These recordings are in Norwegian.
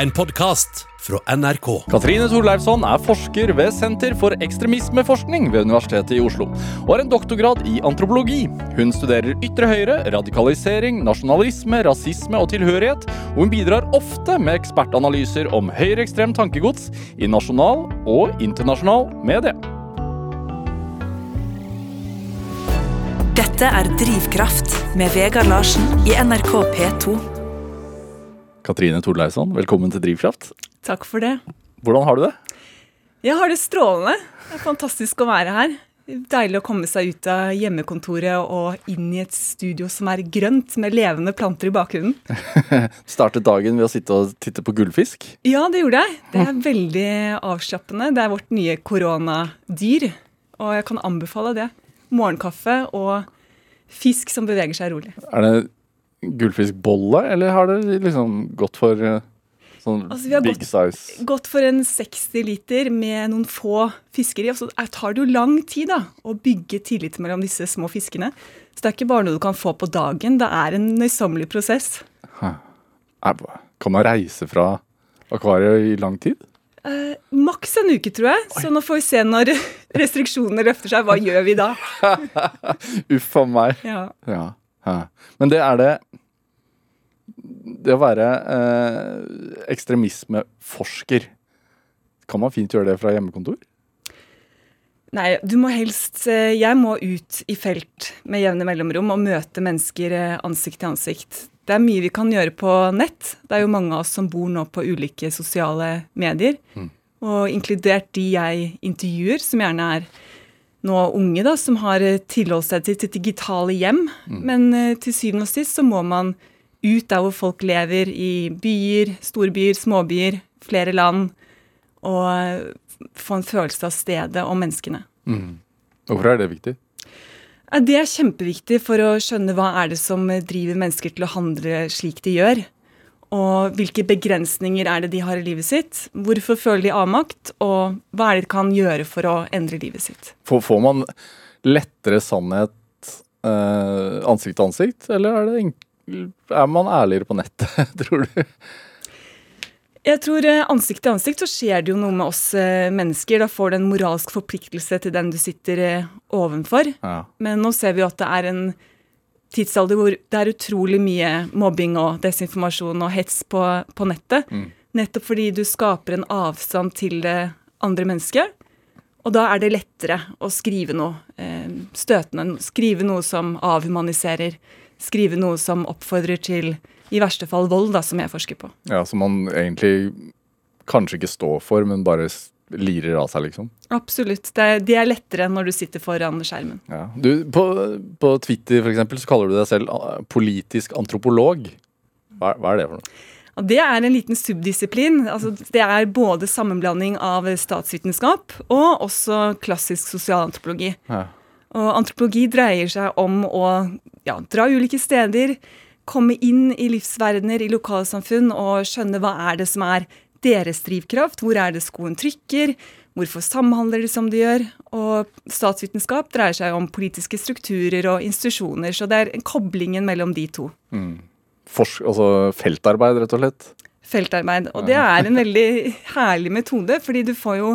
En podkast fra NRK. Katrine Thorleifsson er forsker ved Senter for ekstremismeforskning ved Universitetet i Oslo, og har en doktorgrad i antropologi. Hun studerer ytre høyre, radikalisering, nasjonalisme, rasisme og tilhørighet, og hun bidrar ofte med ekspertanalyser om høyreekstremt tankegods i nasjonal og internasjonal medie. Dette er Drivkraft med Vegard Larsen i NRK P2. Katrine Torleisson, velkommen til Drivkraft. Takk for det. Hvordan har du det? Jeg har det strålende. Det er fantastisk å være her. Deilig å komme seg ut av hjemmekontoret og inn i et studio som er grønt, med levende planter i bakgrunnen. Startet dagen ved å sitte og titte på gullfisk. Ja, det gjorde jeg. Det er veldig avslappende. Det er vårt nye koronadyr, og jeg kan anbefale det. Morgenkaffe og fisk som beveger seg rolig. Er det gullfiskbolle, eller har dere liksom gått for eh, sånn Altså, vi har big gått- size? Gått for en 60 liter med noen få fisker i. Og så tar det jo lang tid da, å bygge tillit mellom disse små fiskene. Så det er ikke bare noe du kan få på dagen. Det er en nøysommelig prosess. Kan man reise fra akvariet i lang tid? Eh, maks en uke, tror jeg. Så nå får vi se når restriksjonene løfter seg. Hva gjør vi da? Uff a meg. Ja. Ja. ja. Men det er det Det å være eh, ekstremismeforsker, kan man fint gjøre det fra hjemmekontor? Nei, du må helst eh, Jeg må ut i felt med jevne mellomrom og møte mennesker eh, ansikt til ansikt. Det er mye vi kan gjøre på nett. Det er jo mange av oss som bor nå på ulike sosiale medier. Og inkludert de jeg intervjuer, som gjerne er nå unge, da, som har eh, tilholdt seg til sitt digitale hjem. Men eh, til syvende og sist så må man ut der hvor folk lever, i byer, storbyer, småbyer, flere land. Og få en følelse av stedet og menneskene. Hvorfor er det viktig? Det er kjempeviktig for å skjønne hva er det som driver mennesker til å handle slik de gjør. Og hvilke begrensninger er det de har i livet sitt? Hvorfor føler de avmakt? Og hva er det de kan gjøre for å endre livet sitt? Får, man lettere sannhet eh, ansikt til ansikt, eller er, det enk- er man ærligere på nettet, tror du? Jeg tror eh, Ansikt til ansikt så skjer det jo noe med oss eh, mennesker. Da får du en moralsk forpliktelse til den du sitter eh, ovenfor. Ja. Men nå ser vi jo at det er en tidsalder hvor det er utrolig mye mobbing og desinformasjon og hets på, på nettet. Nettopp fordi du skaper en avstand til det andre mennesket. Og da er det lettere å skrive noe eh, støtende. Skrive noe som avhumaniserer. Skrive noe som oppfordrer til i verste fall vold, da, som jeg forsker på. ja, Som man egentlig kanskje ikke står for, men bare lirer av seg, liksom. Absolutt. Det, er- det er lettere når du sitter foran skjermen. Ja. Du, på, på Twitter for eksempel, så kaller du deg selv politisk antropolog. Hva, hva er det for noe? Det er en liten subdisiplin. Altså, det er både sammenblanding av statsvitenskap og også klassisk sosialantropologi. Ja. Og antropologi dreier seg om å ja, dra ulike steder, komme inn i livsverdener, i lokalsamfunn og skjønne hva er det som er deres drivkraft, hvor er det skoen trykker, hvorfor samhandler de som de gjør. Og statsvitenskap dreier seg om politiske strukturer og institusjoner, så det er koblingen mellom de to. Forsk, altså feltarbeid, rett og slett? feltarbeid. Og det er en veldig herlig metode, fordi du får jo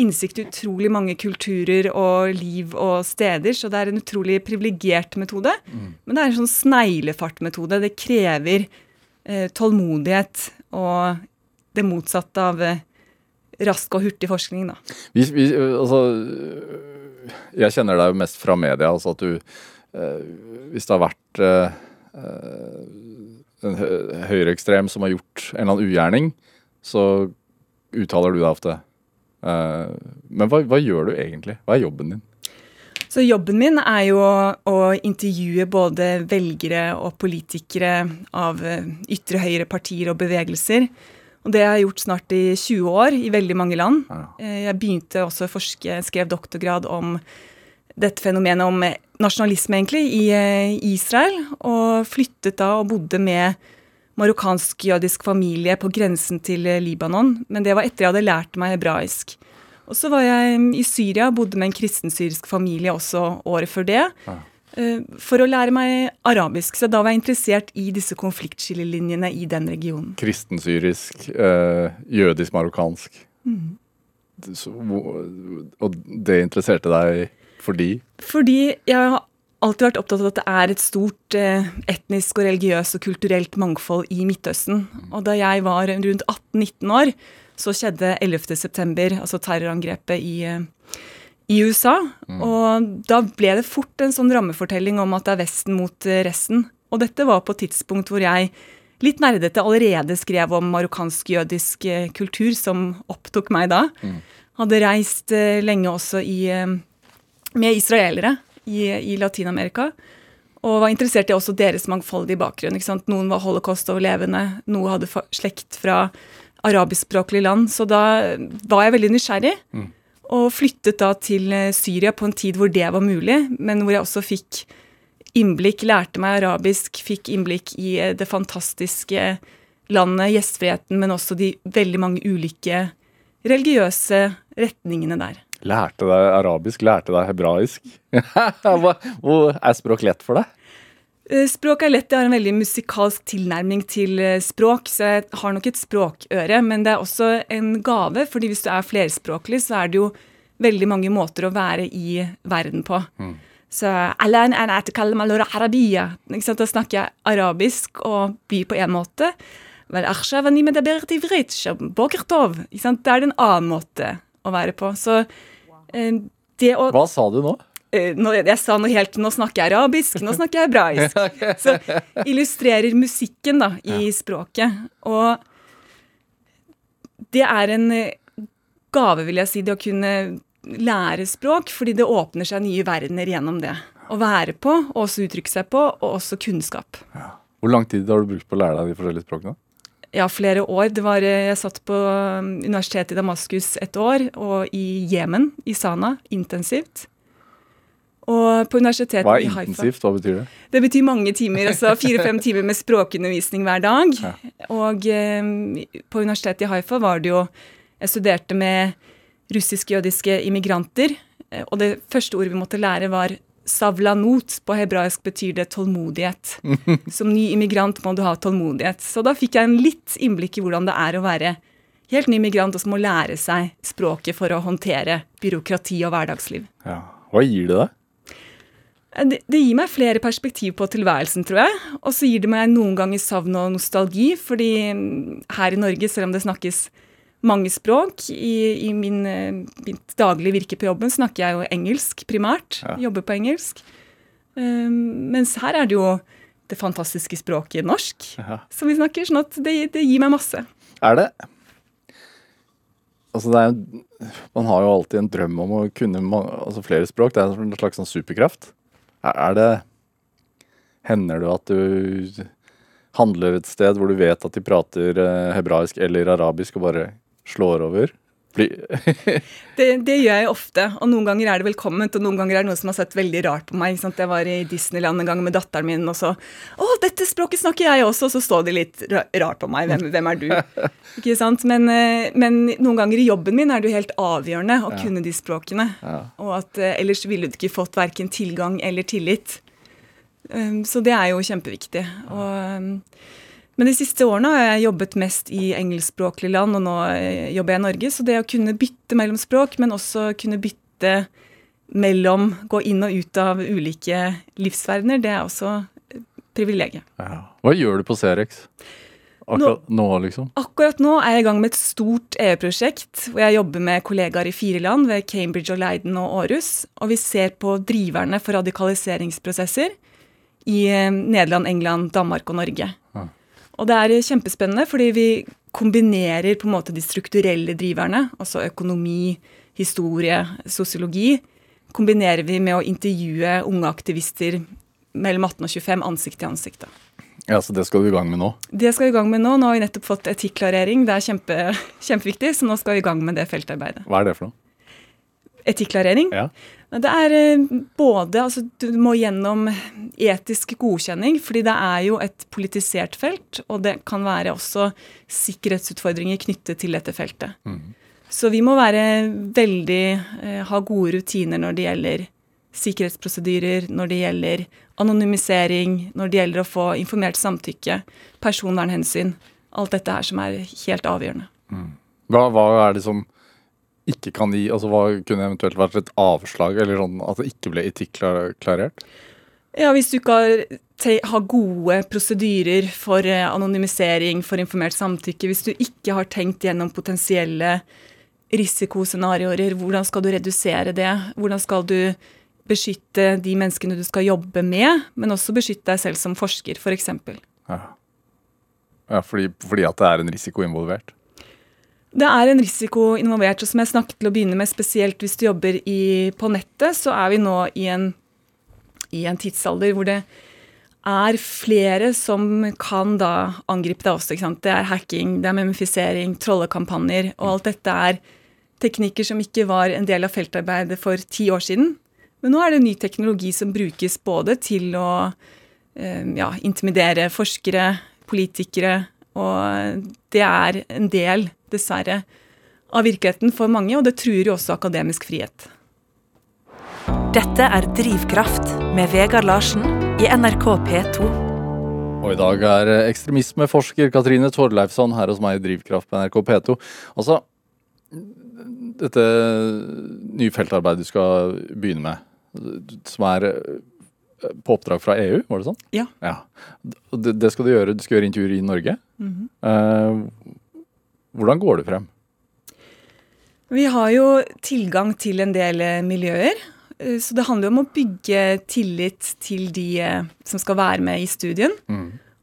innsikt i utrolig mange kulturer og liv og steder, så det er en utrolig privilegert metode. Men det er en sånn sneglefartmetode. Det krever eh, tålmodighet og det motsatte av eh, rask og hurtig forskning, da. Vi, vi, altså, jeg kjenner deg jo mest fra media. Altså at du eh, Hvis det har vært øh, øh, en hø- høyreekstrem som har gjort en eller annen ugjerning, så uttaler du deg ofte. Eh, men hva, hva gjør du egentlig? Hva er jobben din? Så jobben min er jo å intervjue både velgere og politikere av eh, ytre høyre partier og bevegelser. Og det har jeg gjort snart i 20 år i veldig mange land. Eh, Jeg begynte også å forske, skrev doktorgrad om dette fenomenet om nasjonalisme, egentlig, i Israel. Og flyttet da og bodde med marokkansk-jødisk familie på grensen til eh, Libanon. Men det var etter jeg hadde lært meg hebraisk. Og så var jeg i Syria, bodde med en kristensyrisk familie også året før det. Eh, for å lære meg arabisk. Så da var jeg interessert i disse konfliktskillelinjene i den regionen. Kristensyrisk, eh, jødisk-marokkansk. Mm. Og det interesserte deg fordi? Fordi jeg har alltid vært opptatt av at det er et stort eh, etnisk og religiøst og kulturelt mangfold i Midtøsten. Og da jeg var rundt 18-19 år, så skjedde 11.9., altså terrorangrepet i eh, i USA. Mm. Og da ble det fort en sånn rammefortelling om at det er Vesten mot eh, resten. Og dette var på et tidspunkt hvor jeg litt nerdete allerede skrev om marokkansk-jødisk kultur, som opptok meg da. Mm. Hadde reist lenge også i, med israelere i, i Latin-Amerika. Og var interessert i også deres mangfoldige bakgrunn. Noen var holocaust-overlevende, noe hadde slekt fra arabiskspråklige land. Så da var jeg veldig nysgjerrig. Mm. Og flyttet da til eh, Syria på en tid hvor det var mulig, men hvor jeg også fikk innblikk, lærte meg arabisk, fikk innblikk i eh, det fantastiske landet, gjestfriheten, men også de veldig mange ulike religiøse retningene der. Lærte deg arabisk, lærte deg hebraisk. Er språk lett for deg? Eh, språk er lett. Jeg har en veldig musikalsk tilnærming til eh, språk, så jeg har nok et språkøre. Men det er også en gave, fordi hvis du er flerspråklig, så er det jo veldig mange måter å være i verden på. Mm. Så Da snakker jeg arabisk og by på én måte. Det er en annen måte å være på. Så eh, det å Hva sa du nå? Eh, nå, jeg sa noe helt Nå snakker jeg arabisk, nå snakker jeg hebraisk. Så illustrerer musikken da, i ja. språket. Og det er en eh, gave, vil jeg si, det å kunne lære språk, fordi det åpner seg nye verdener gjennom det. Å være på, og også uttrykke seg på, og også kunnskap. Ja. Hvor lang tid har du brukt på å lære deg de forskjellige språkene? Ja, flere år. Det var, eh, jeg satt på um, universitetet i Damaskus et år, og i Jemen, i Sana, intensivt. Og på universitetet Hva er intensivt? Hva betyr det? Det betyr mange timer. altså Fire-fem timer med språkundervisning hver dag. Ja. Og eh, på universitetet i Haifa var det jo Jeg studerte med russisk-jødiske immigranter. Eh, og det første ordet vi måtte lære, var savlanot. På hebraisk betyr det tålmodighet. Som ny immigrant må du ha tålmodighet. Så da fikk jeg en litt innblikk i hvordan det er å være helt ny immigrant og som må lære seg språket for å håndtere byråkrati og hverdagsliv. Ja. Hva gir det deg? Eh, det, det, gir meg flere perspektiv på tilværelsen, tror jeg. Og så gir det meg noen ganger savn og nostalgi, fordi mm, her i Norge, selv om det snakkes mange språk, i, i min, eh, mitt daglige virke på jobben snakker jeg jo engelsk primært. Ja. Jobber på engelsk. Um, mens her er det jo det fantastiske språket norsk ja. som vi snakker, sånn at det, det gir meg masse. Er det Altså det er, man har jo alltid en drøm om å kunne altså flere språk. Det er en slags sånn superkraft. Er det Hender det at du handler et sted hvor du vet at de prater eh, hebraisk eller arabisk, og bare slår over? det, det, gjør jeg ofte, og noen ganger er det velkomment, og noen ganger er det noen som har sett veldig rart på meg. Jeg var i Disneyland en gang med datteren min, og så 'Å, dette språket snakker jeg også!' Og så står de litt rart på meg. Hvem, hvem er du? Ikke sant? Men, eh, men, noen ganger i jobben min er det jo helt avgjørende å ja. kunne de språkene. Ja. Og at eh, ellers ville du ikke fått verken tilgang eller tillit. Um, så det er jo kjempeviktig. Og um, men de siste årene har jeg jobbet mest i engelskspråklige land, og nå eh, jobber jeg i Norge. Så det å kunne bytte mellom språk, men også kunne bytte mellom Gå inn og ut av ulike livsverdener, det er også privilegiet. Ja. Hva gjør du på Cerex? Akkurat nå, nå, liksom? Akkurat nå er jeg i gang med et stort EU-prosjekt hvor jeg jobber med kollegaer i fire land, ved Cambridge og Leiden og Aarhus. Og vi ser på driverne for radikaliseringsprosesser i eh, Nederland, England, Danmark og Norge. Ja. Og det er kjempespennende, fordi vi kombinerer på en måte de strukturelle driverne, altså økonomi, historie, sosiologi, kombinerer vi med å intervjue unge aktivister mellom 18 og 25 ansikt til ansikt. Ja, Så det skal du i gang med nå? Det skal vi i gang med nå. Nå har vi nettopp fått etikklarering. Det er kjempe, kjempeviktig, så nå skal vi i gang med det feltarbeidet. Hva er det for noe? Etikklarering? Ja. Det er eh, både Altså, du må gjennom etisk godkjenning, fordi det er jo et politisert felt, og det kan være også sikkerhetsutfordringer knyttet til dette feltet. Mm. Så vi må være veldig eh, Ha gode rutiner når det gjelder sikkerhetsprosedyrer, når det gjelder anonymisering, når det gjelder å få informert samtykke, personvernhensyn. Alt dette her som er helt avgjørende. Hva, hva er det som ikke kan gi Altså hva kunne eventuelt vært et avslag, eller sånn at det ikke ble etikklarert? Ja, hvis du ikke har, har gode prosedyrer for eh, anonymisering, for informert samtykke, hvis du ikke har tenkt gjennom potensielle risikoscenarioer, hvordan skal du redusere det? Hvordan skal du beskytte de menneskene du skal jobbe med, men også beskytte deg selv som forsker, f.eks. Ja, ja fordi, fordi at det er en risiko involvert? Det er en risiko involvert, og som jeg snakket til å begynne med, spesielt hvis du jobber i, på nettet, så er vi nå i en, i en tidsalder hvor det er flere som kan da angripe deg også. Det er hacking, det er memifisering, trollekampanjer, og alt dette er teknikker som ikke var en del av feltarbeidet for ti år siden. Men nå er det ny teknologi som brukes både til å eh, ja, intimidere forskere, politikere, og det er en del, dessverre, av virkeligheten for mange, og det truer jo også akademisk frihet. Dette er Drivkraft med Vegard Larsen i NRK P2. Og i dag er eh, ekstremismeforsker Katrine Torleifsson her hos meg i Drivkraft på NRK P2. Altså, dette nye feltarbeidet du skal begynne med, som er eh, på oppdrag fra EU, var det sånn? Ja. ja. Det, det skal du gjøre, du skal gjøre intervjuer i Norge. Eh, hvordan går det frem? Vi har jo tilgang til en del eh, miljøer, eh, så det handler jo om å bygge tillit til de eh, som skal være med i studien.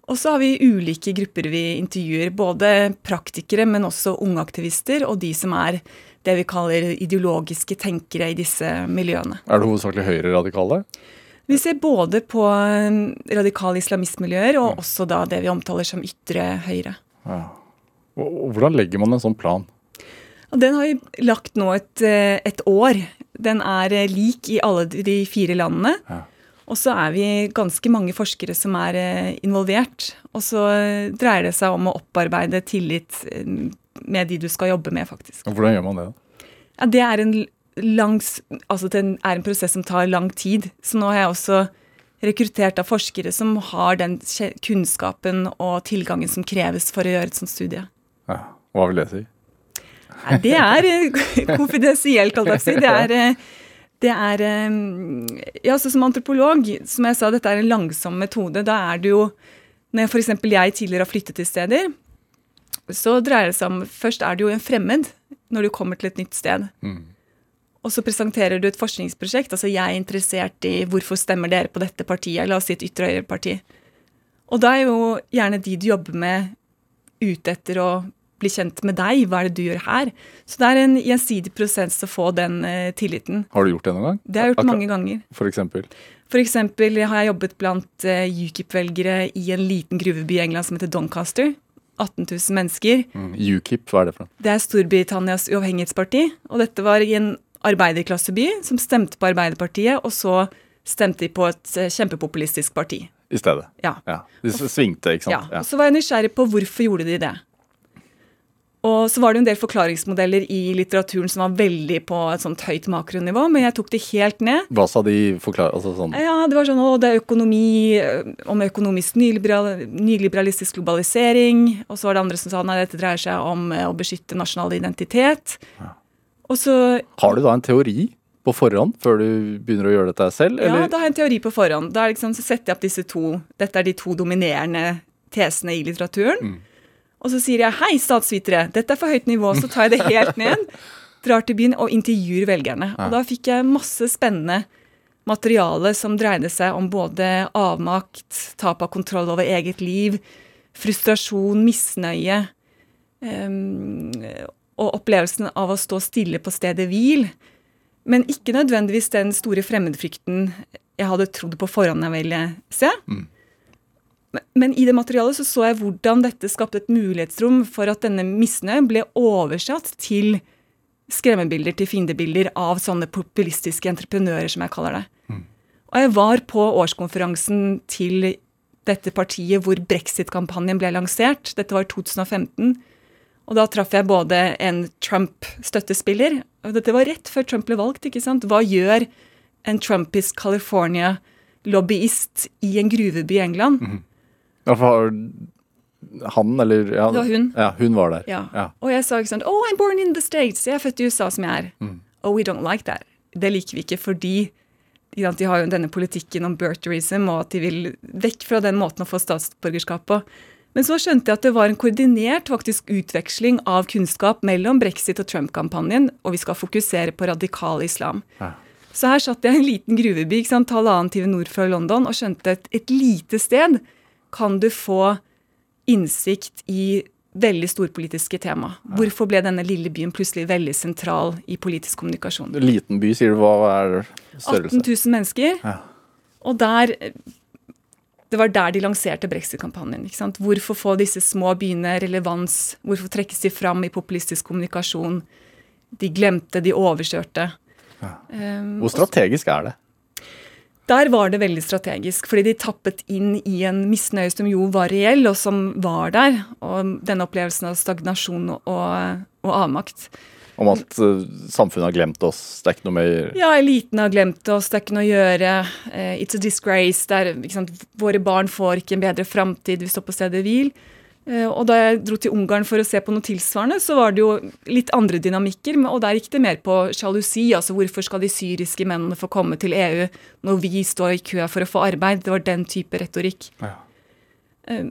Og så har vi ulike grupper vi intervjuer, både praktikere, men også unge aktivister, og de som er det vi kaller ideologiske tenkere i disse miljøene. Er det hovedsakelig høyreradikale? Vi ser både på radikale islamistmiljøer og også da det vi omtaler som ytre høyre. Og, og hvordan legger man en sånn plan? Den har vi lagt nå et, eh, et år. Den er eh, lik i alle de fire landene. Ja. Og så er vi ganske mange forskere som er eh, involvert. Og så dreier det seg om å opparbeide tillit med de du skal jobbe med, faktisk. Og hvordan gjør man det? Ja, det er en langs, altså det er en prosess som tar lang tid. Så nå har jeg også rekruttert av forskere som har den kunnskapen og tilgangen som kreves for å gjøre et sånt studie. Ja. Hva vil det si? Nei, det er eh, konfidensielt, holdt jeg på å si. Det er, eh, det er eh, Ja, så som antropolog, som jeg sa, dette er en langsom metode. Da er det jo Når f.eks. jeg tidligere har flyttet til steder, så dreier det seg om Først er du jo en fremmed når du kommer til et nytt sted. Og så presenterer du et forskningsprosjekt. Altså jeg er interessert i hvorfor stemmer dere på dette partiet, la oss si et ytre høyre-parti. Og da er jo gjerne de du jobber med, ute etter å bli kjent med deg. Hva er det du gjør her? Så det er en gjensidig prosess å få den eh, tilliten. Har du gjort det noen gang? Det har jeg gjort Akkurat- mange ganger. For eksempel? For eksempel har jeg jobbet blant uh, UKIP-velgere i en liten gruveby i England som heter Doncaster. 18 000 mennesker. Mm. UKIP, hva er det for noe? Det er Storbritannias uavhengighetsparti. Og dette var i en arbeiderklasseby som stemte på Arbeiderpartiet, og så stemte de på et eh, kjempepopulistisk parti. I stedet? Ja. Ja. De svingte, ikke sant. Ja, og Så var jeg nysgjerrig på hvorfor gjorde de det. Og så var det en del forklaringsmodeller i litteraturen som var veldig på et sånt høyt makronivå, men jeg tok det helt ned. Hva sa de forklare, Altså sånn Ja, det var sånn å, det er økonomi, om økonomisk nyliberal, nyliberalistisk globalisering. Og så var det andre som sa nei, dette dreier seg om å beskytte nasjonal identitet. Og så Har du da en teori på forhånd før du begynner å gjøre dette selv? Ja, da har jeg en teori på forhånd. Da er liksom, så setter jeg opp disse to Dette er de to dominerende tesene i litteraturen. Og så sier jeg hei, statsvitere, dette er for høyt nivå. Så tar jeg det helt ned, drar til byen og intervjuer velgerne. Og da fikk jeg masse spennende materiale som dreide seg om både avmakt, tap av kontroll over eget liv, frustrasjon, misnøye. Um, og opplevelsen av å stå stille på stedet hvil. Men ikke nødvendigvis den store fremmedfrykten jeg hadde trodd på forhånd jeg ville se. Men- Men i det materialet så, så jeg hvordan dette skapte et mulighetsrom for at denne misnøyen ble oversatt til skremmebilder, til fiendebilder av sånne populistiske entreprenører, som jeg kaller det. Og jeg var på årskonferansen til dette partiet hvor brexit-kampanjen ble lansert. Dette var i 2015. Og da traff jeg både en Trump-støttespiller og Dette var rett før Trump ble valgt. ikke sant? Hva gjør en Trumpist California-lobbyist i en gruveby i England. I hvert fall han, eller ja, Det var hun. Ja, hun var der. Ja. Ja. Og jeg sa ikke sånn Oh, I'm born in the States. Jeg er født i USA, som jeg er. Mm. Oh, we don't like that. Det liker vi ikke fordi de har jo denne politikken om birtherism, og at de vil vekk fra den måten å få statsborgerskap på. Men så skjønte jeg at det var en koordinert faktisk utveksling av kunnskap mellom brexit og Trump-kampanjen, og vi skal fokusere på radikal islam. Ja. Så her satt jeg i en liten gruveby ikke sant, halvannen time nord for London og skjønte at et lite sted kan du få innsikt i veldig storpolitiske tema. Hvorfor ble denne lille byen plutselig veldig sentral i politisk kommunikasjon? Liten by, sier du. Hva er 18 000 mennesker. Ja. Og der Det var der de lanserte brexit-kampanjen. Hvorfor få disse små byene relevans? Hvorfor trekkes de fram i populistisk kommunikasjon? De glemte, de overkjørte. Ja. Hvor strategisk er det? Der var det veldig strategisk, fordi de tappet inn i en misnøye som jo var reell, og som var der. Og denne opplevelsen av stagnasjon og, og avmakt. Om at uh, samfunnet har glemt oss? Det er ikke noe mer Ja, eliten har glemt oss, det er ikke noe å gjøre. Uh, it's a disgrace. der er, sant? Våre barn får ikke en bedre framtid, vi står på stedet hvil. Eh, og da jeg dro til Ungarn for å se på noe tilsvarende, så var det jo litt andre dynamikker. Og der gikk det mer på sjalusi. Altså hvorfor skal de syriske mennene få komme til EU når vi står i kø for å få arbeid? Det var den type retorikk. Ja. Eh,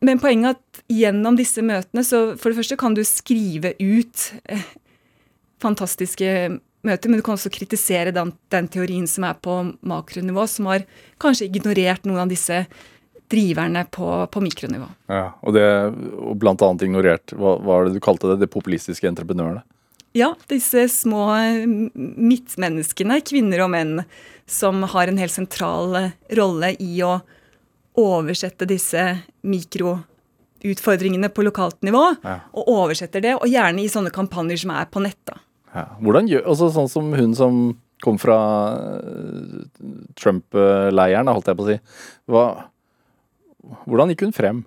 Men poenget er at gjennom disse møtene, så for det første kan du skrive ut eh, fantastiske møter, men du kan også kritisere den, den teorien som er på makronivå, som har kanskje ignorert noen av disse driverne på, på mikronivå. Ja, og, det, og blant annet ignorert Hva hva var det du kalte det? De populistiske entreprenørene? Ja, disse små midtmenneskene, kvinner og menn, som har en helt sentral eh, rolle i å oversette disse mikroutfordringene på lokalt nivå, Ja. og oversetter det, og gjerne i sånne kampanjer som er på nett. da. Ja. Hvordan gjør, altså Sånn som hun som kom fra eh, Trump-leiren, holdt jeg på å si. Hva, hvordan gikk hun frem?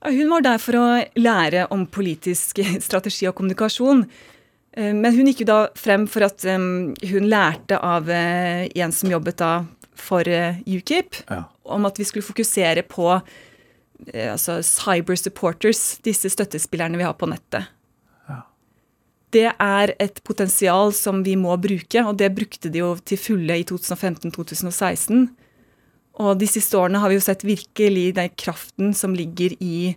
Hun var der for å lære om politisk strategi og kommunikasjon. Eh, Men hun gikk jo da frem for at eh, hun lærte av eh, en som jobbet da for UKIP, Ja. om at vi skulle fokusere på altså cyber supporters, disse støttespillerne vi har på nettet. Det er et potensial som vi må bruke, og det brukte de jo til fulle i 2015-2016. Og de siste årene har vi jo sett virkelig den kraften som ligger i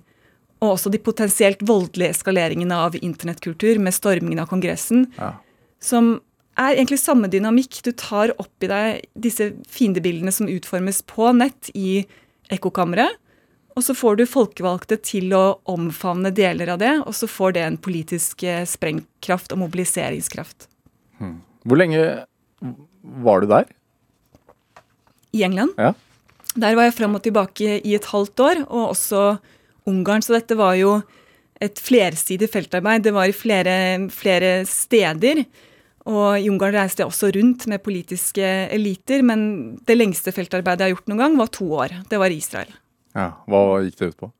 Og også de potensielt voldelige eskaleringene av internettkultur med stormingen av Kongressen, Ja. som er egentlig samme dynamikk. Du tar opp i deg disse fiendebildene som utformes på nett i ekkokammeret. Og så får du folkevalgte til å omfavne deler av det, og så får det en politisk eh, sprengkraft og mobiliseringskraft. Hvor lenge var du der? I England. Ja. Der var jeg fram og tilbake i et halvt år, og også Ungarn. Så dette var jo et flersidig feltarbeid. Det var i flere, flere steder. Og i Ungarn reiste jeg også rundt med politiske eliter, men det lengste feltarbeidet jeg har gjort noen gang, var to år. Det var i Israel. Ja. Hva gikk det ut på?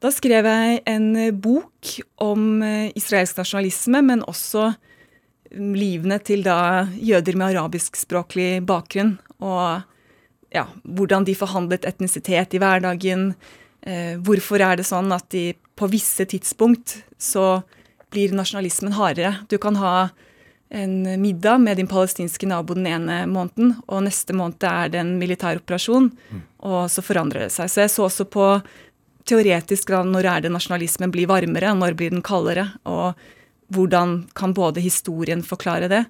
Da skrev jeg en bok om eh, israelsk nasjonalisme, men også mm, livene til da jøder med arabiskspråklig bakgrunn. Og ja, hvordan de forhandlet etnisitet i hverdagen. Eh, hvorfor er det sånn at de på visse tidspunkt så blir nasjonalismen hardere? Du kan ha en middag med din palestinske nabo den ene måneden, og neste måned er det en militær operasjon, og så forandrer det seg. Så jeg så også på teoretisk da, når er det nasjonalismen blir varmere, og når blir den kaldere, og hvordan kan både historien forklare det,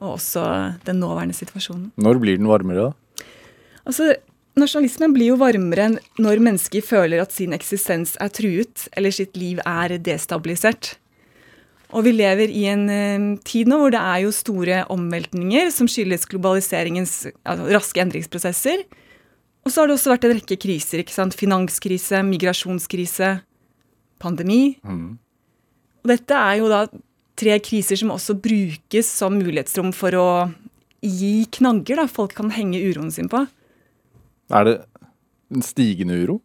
og også den nåværende situasjonen. Når blir den varmere, da? Altså, Nasjonalismen blir jo varmere når mennesker føler at sin eksistens er truet, eller sitt liv er destabilisert. Og vi lever i en eh, tid nå hvor det er jo store omveltninger som skyldes globaliseringens altså, raske endringsprosesser. Og så har det også vært en rekke kriser. ikke sant? Finanskrise, migrasjonskrise, pandemi. Og dette er jo da tre kriser som også brukes som mulighetsrom for å gi knagger da folk kan henge uroen sin på. Er det en stigende uro?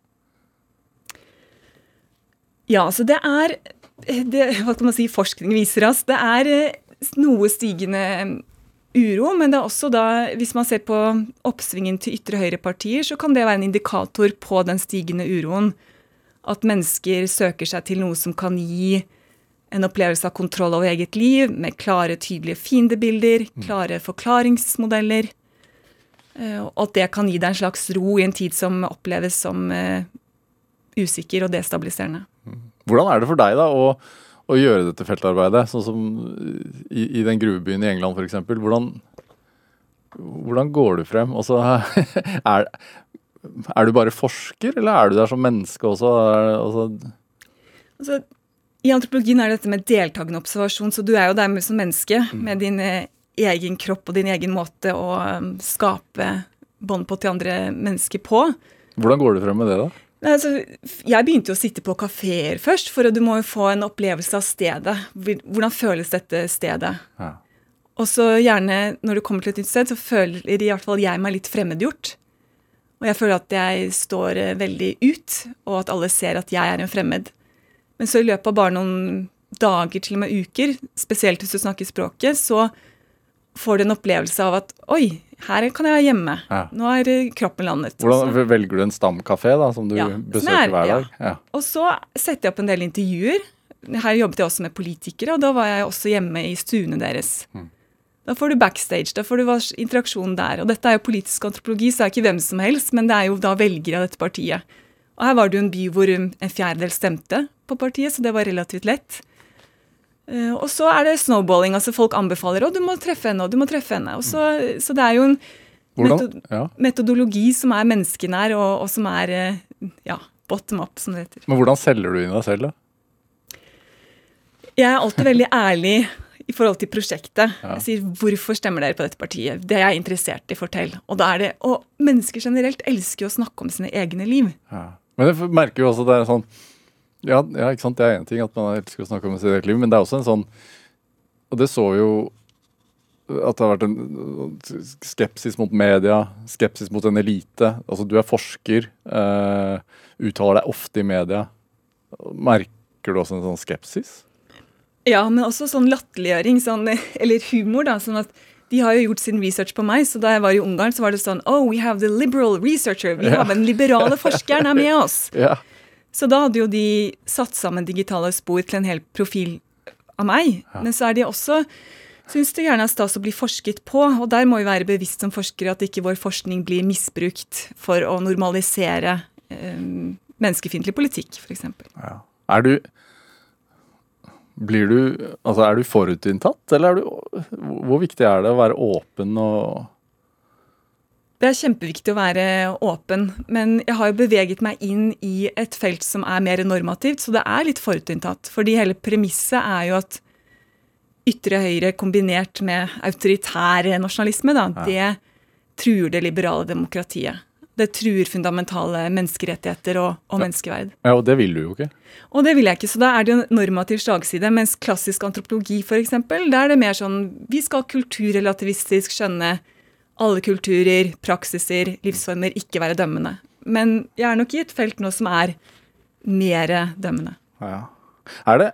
Ja, altså det er det, Hva kan man si forskning viser oss? Det er eh, noe stigende uro, men det er også da, hvis man ser på oppsvingen til ytre høyre-partier, så kan det være en indikator på den stigende uroen. At mennesker søker seg til noe som kan gi en opplevelse av kontroll over eget liv, med klare, tydelige fiendebilder, klare forklaringsmodeller. Eh, Og at det kan gi deg en slags ro i en tid som oppleves som eh, usikker og destabiliserende. Hvordan er det for deg da å, å gjøre dette feltarbeidet, sånn som i, i den gruvebyen i England f.eks.? Hvordan, hvordan går du frem? Altså, er, er du bare forsker, eller er du der som menneske også? Er, altså, Altså, I antropologien er det dette med deltakende observasjon, så du er jo der som menneske med dine eh, egen kropp og din egen måte å um, skape bånd på til andre mennesker på. hvordan går du frem med det, da? Altså, jeg begynte jo å sitte på kafeer først, for du må jo få en opplevelse av stedet. Hvordan føles dette stedet? Ja. Og så gjerne, når du kommer til et nytt sted, så føler i hvert fall jeg meg litt fremmedgjort. Og jeg føler at jeg står eh, veldig ut, og at alle ser at jeg er en fremmed. Men så i løpet av bare noen dager, til og med uker, spesielt hvis du snakker språket, så får du en opplevelse av at oi, her kan jeg være hjemme. Ja. Nå er eh, kroppen landet. Hvordan også. Velger du en stamkafé da, som du Ja, besøker er- hver dag? Ja. Og så setter jeg opp en del intervjuer. Her jobbet jeg også med politikere, og da var jeg også hjemme i stuene deres. Da får du backstage, da får du interaksjon der. Og dette er jo politisk antropologi, så det er ikke hvem som helst, men det er jo da velgere av dette partiet. Og her var det jo en by hvor en fjerdedel stemte på partiet, så det var relativt lett. Eh, og så er det snowballing, altså folk anbefaler å du må treffe henne, og du må treffe henne. Og så, så det er jo en metod Ja. metodologi som er menneskenær, og, og som er eh, ja, bottom up, som det heter. Men hvordan selger du inn deg selv, da? Jeg er alltid veldig ærlig i forhold til prosjektet. Ja. Jeg sier 'hvorfor stemmer dere på dette partiet'? Det er jeg interessert i, fortell. Og da er det, og mennesker generelt elsker jo å snakke om sine egne liv. Ja. Men jeg merker jo også at det er sånn ja, ja, ikke sant, det er én ting at man elsker å snakke om sitt eget liv, men det er også en sånn Og det så vi jo at det har vært en skepsis mot media, skepsis mot en elite. Altså, du er forsker, uh, uttaler deg ofte i media. Merker du også en sånn skepsis? Ja, men også sånn latterliggjøring, sånn, eller humor, da. sånn at de har jo gjort sin research på meg, så da jeg var i Ungarn, så var det sånn Oh, we have the liberal researcher. Vi har den liberale forskeren er med oss. Ja. Så da hadde jo de satt sammen digitale spor til en hel profil av meg. Men så er de også syns det gjerne er stas å bli forsket på, og der må vi være bevisst som forskere at ikke vår forskning blir misbrukt for å normalisere eh, menneskefiendtlig politikk, f.eks. ja. Er du blir du, altså er du forutinntatt, eller er du, hvor viktig er det å være åpen og Det er kjempeviktig å være åpen, men jeg har jo beveget meg inn i et felt som er mer normativt, så det er litt forutinntatt. Fordi hele premisset er jo at ytre høyre kombinert med autoritær nasjonalisme, da, det truer det liberale demokratiet. Det truer fundamentale menneskerettigheter og, og menneskeverd. Ja, og det vil du jo ikke. Og det vil jeg ikke, så da er det jo en normativ slagside. Mens klassisk antropologi, f.eks., da er det mer sånn vi skal kulturrelativistisk skjønne alle kulturer, praksiser, livsformer, ikke være dømmende. Men jeg er nok i et felt nå som er mer dømmende. Ja. Er det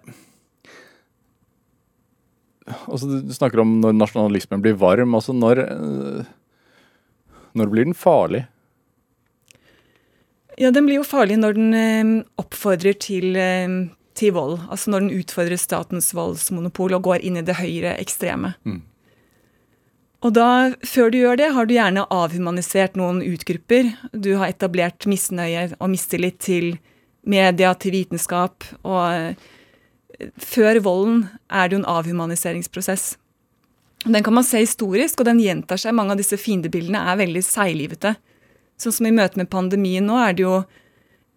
Altså, Du snakker om når nasjonalismen blir varm. altså Når, eh, når blir den farlig? Ja, den blir jo farlig når den eh, oppfordrer til, eh, til vold. Altså når den utfordrer statens voldsmonopol og går inn i det høyre ekstreme. Mm. Og da, før du gjør det, har du gjerne avhumanisert noen utgrupper. Du har etablert misnøye og mistillit til media, til vitenskap. Og før volden er det jo en avhumaniseringsprosess. Den kan man se historisk, og den gjentar seg. Mange av disse fiendebildene er veldig seiglivete. Sånn som i møte med pandemien nå, er det jo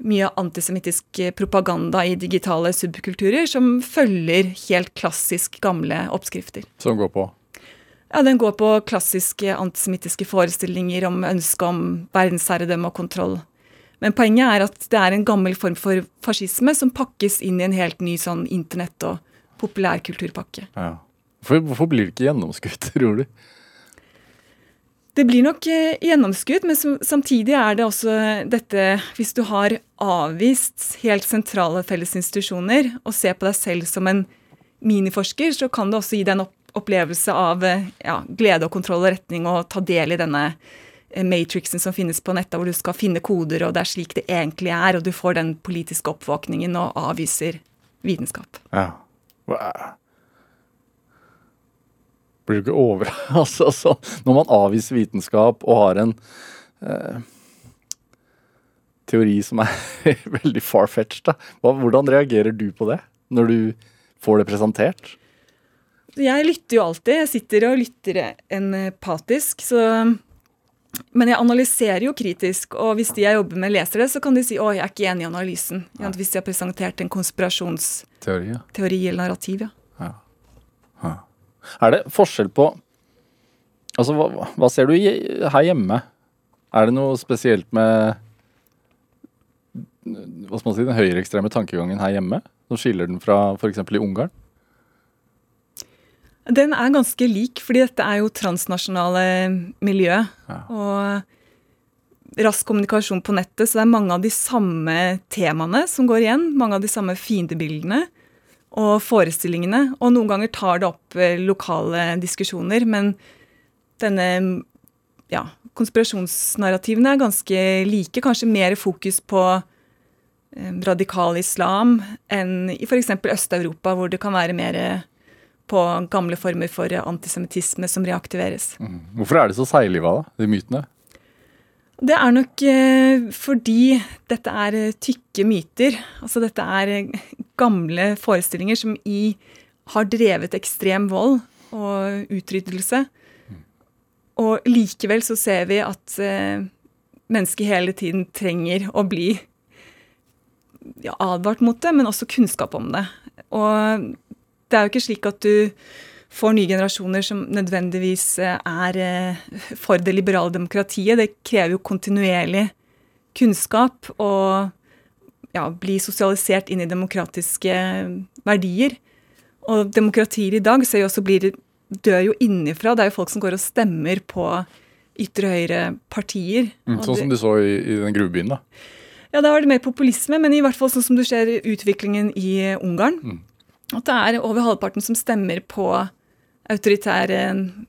mye antisemittisk propaganda i digitale subkulturer som følger helt klassisk gamle oppskrifter. Som går på Ja, Den går på klassiske antisemittiske forestillinger om ønsket om verdensherredømme og kontroll. Men poenget er at det er en gammel form for fascisme som pakkes inn i en helt ny sånn internett- og populærkulturpakke. ja. Hvorfor, hvorfor blir det ikke gjennomskudd, tror du? Det blir nok eh, gjennomskudd, men samtidig er det også dette Hvis du har avvist helt sentrale fellesinstitusjoner og ser på deg selv som en miniforsker, så kan det også gi deg en opp, opplevelse av eh, ja, glede og kontroll og retning og ta del i denne eh, matrixen som finnes på nettet, hvor du skal finne koder, og det er slik det egentlig er, og du får den politiske oppvåkningen og avviser vitenskap. Ja. Wow. Blir du ikke over... altså, altså, når man avviser vitenskap og har en eh, teori som er veldig far-fetched, hvordan reagerer du på det, når du får det presentert? Jeg lytter jo alltid. Jeg sitter og lytter empatisk. Så men jeg analyserer jo kritisk, og hvis de jeg jobber med, leser det, så kan de si å, jeg er ikke enig i analysen. Ja, hvis de har presentert en konspirasjonsteori ja. eller narrativ. Ja. ja. Er det forskjell på Altså, hva, hva ser du her hjemme? Er det noe spesielt med hva skal man si, den høyreekstreme tankegangen her hjemme? Som skiller den fra f.eks. i Ungarn? Den er ganske lik, fordi dette er jo transnasjonale miljø. Ja. Og rask kommunikasjon på nettet, så det er mange av de samme temaene som går igjen. Mange av de samme fiendebildene og forestillingene. Og noen ganger tar det opp eh, lokale diskusjoner, men denne ja, konspirasjonsnarrativene er ganske like. Kanskje mer fokus på eh, radikal islam enn i f.eks. Øst-Europa, hvor det kan være mer på gamle former for antisemittisme som reaktiveres. Mm. Hvorfor er det så seigliva, da, de mytene? Det er nok eh, fordi dette er eh, tykke myter. Altså dette er eh, gamle forestillinger som i har drevet ekstrem vold og utryddelse. Mm. Og likevel så ser vi at mennesket hele tiden trenger å bli ja, advart mot det, men også kunnskap om det. Og det er jo ikke slik at du får nye generasjoner som nødvendigvis eh, er eh, for det liberale demokratiet. Det krever jo kontinuerlig kunnskap og ja, bli sosialisert inn i demokratiske verdier. Og demokratier i dag ser jo også blir, dør jo innifra. Det er jo folk som går og stemmer på ytre høyre partier. Mm, sånn som du så i, i den gruvebyen, da? Ja, da var det mer populisme, men i hvert fall sånn som du ser utviklingen i Ungarn. Mm at det er over halvparten som stemmer på autoritær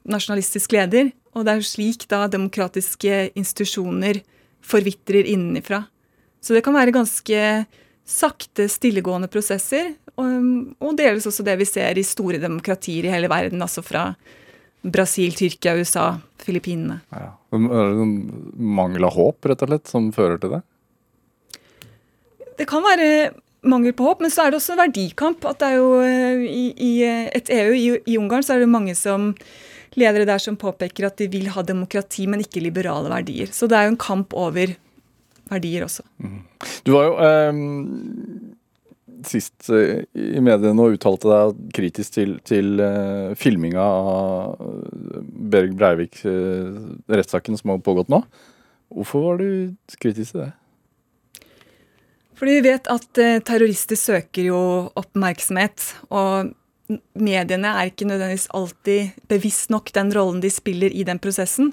nasjonalistisk leder. Og det er slik da demokratiske institusjoner forvitrer innenfra. Så det kan være ganske sakte, stillegående prosesser. Og, og deles også det vi ser i store demokratier i hele verden, altså fra Brasil, Tyrkia, USA, Filippinene. Ja. Er det mangel av håp, rett og slett, som fører til det? Det kan være mangel på håp, men så er det også en verdikamp. at det er jo eh, I, i et EU, i, i, Ungarn, så er det mange som ledere der som påpeker at de vil ha demokrati, men ikke liberale verdier. Så det er jo en kamp over verdier også. Mm. Du var jo eh, sist eh, i mediene og uttalte deg kritisk til, til eh, filminga av Berg Breivik-rettssaken eh, som har pågått nå. Hvorfor var du kritisk til det? Fordi vi vet at eh, terrorister søker jo oppmerksomhet. Og mediene er ikke nødvendigvis alltid bevisst nok den rollen de spiller i den prosessen.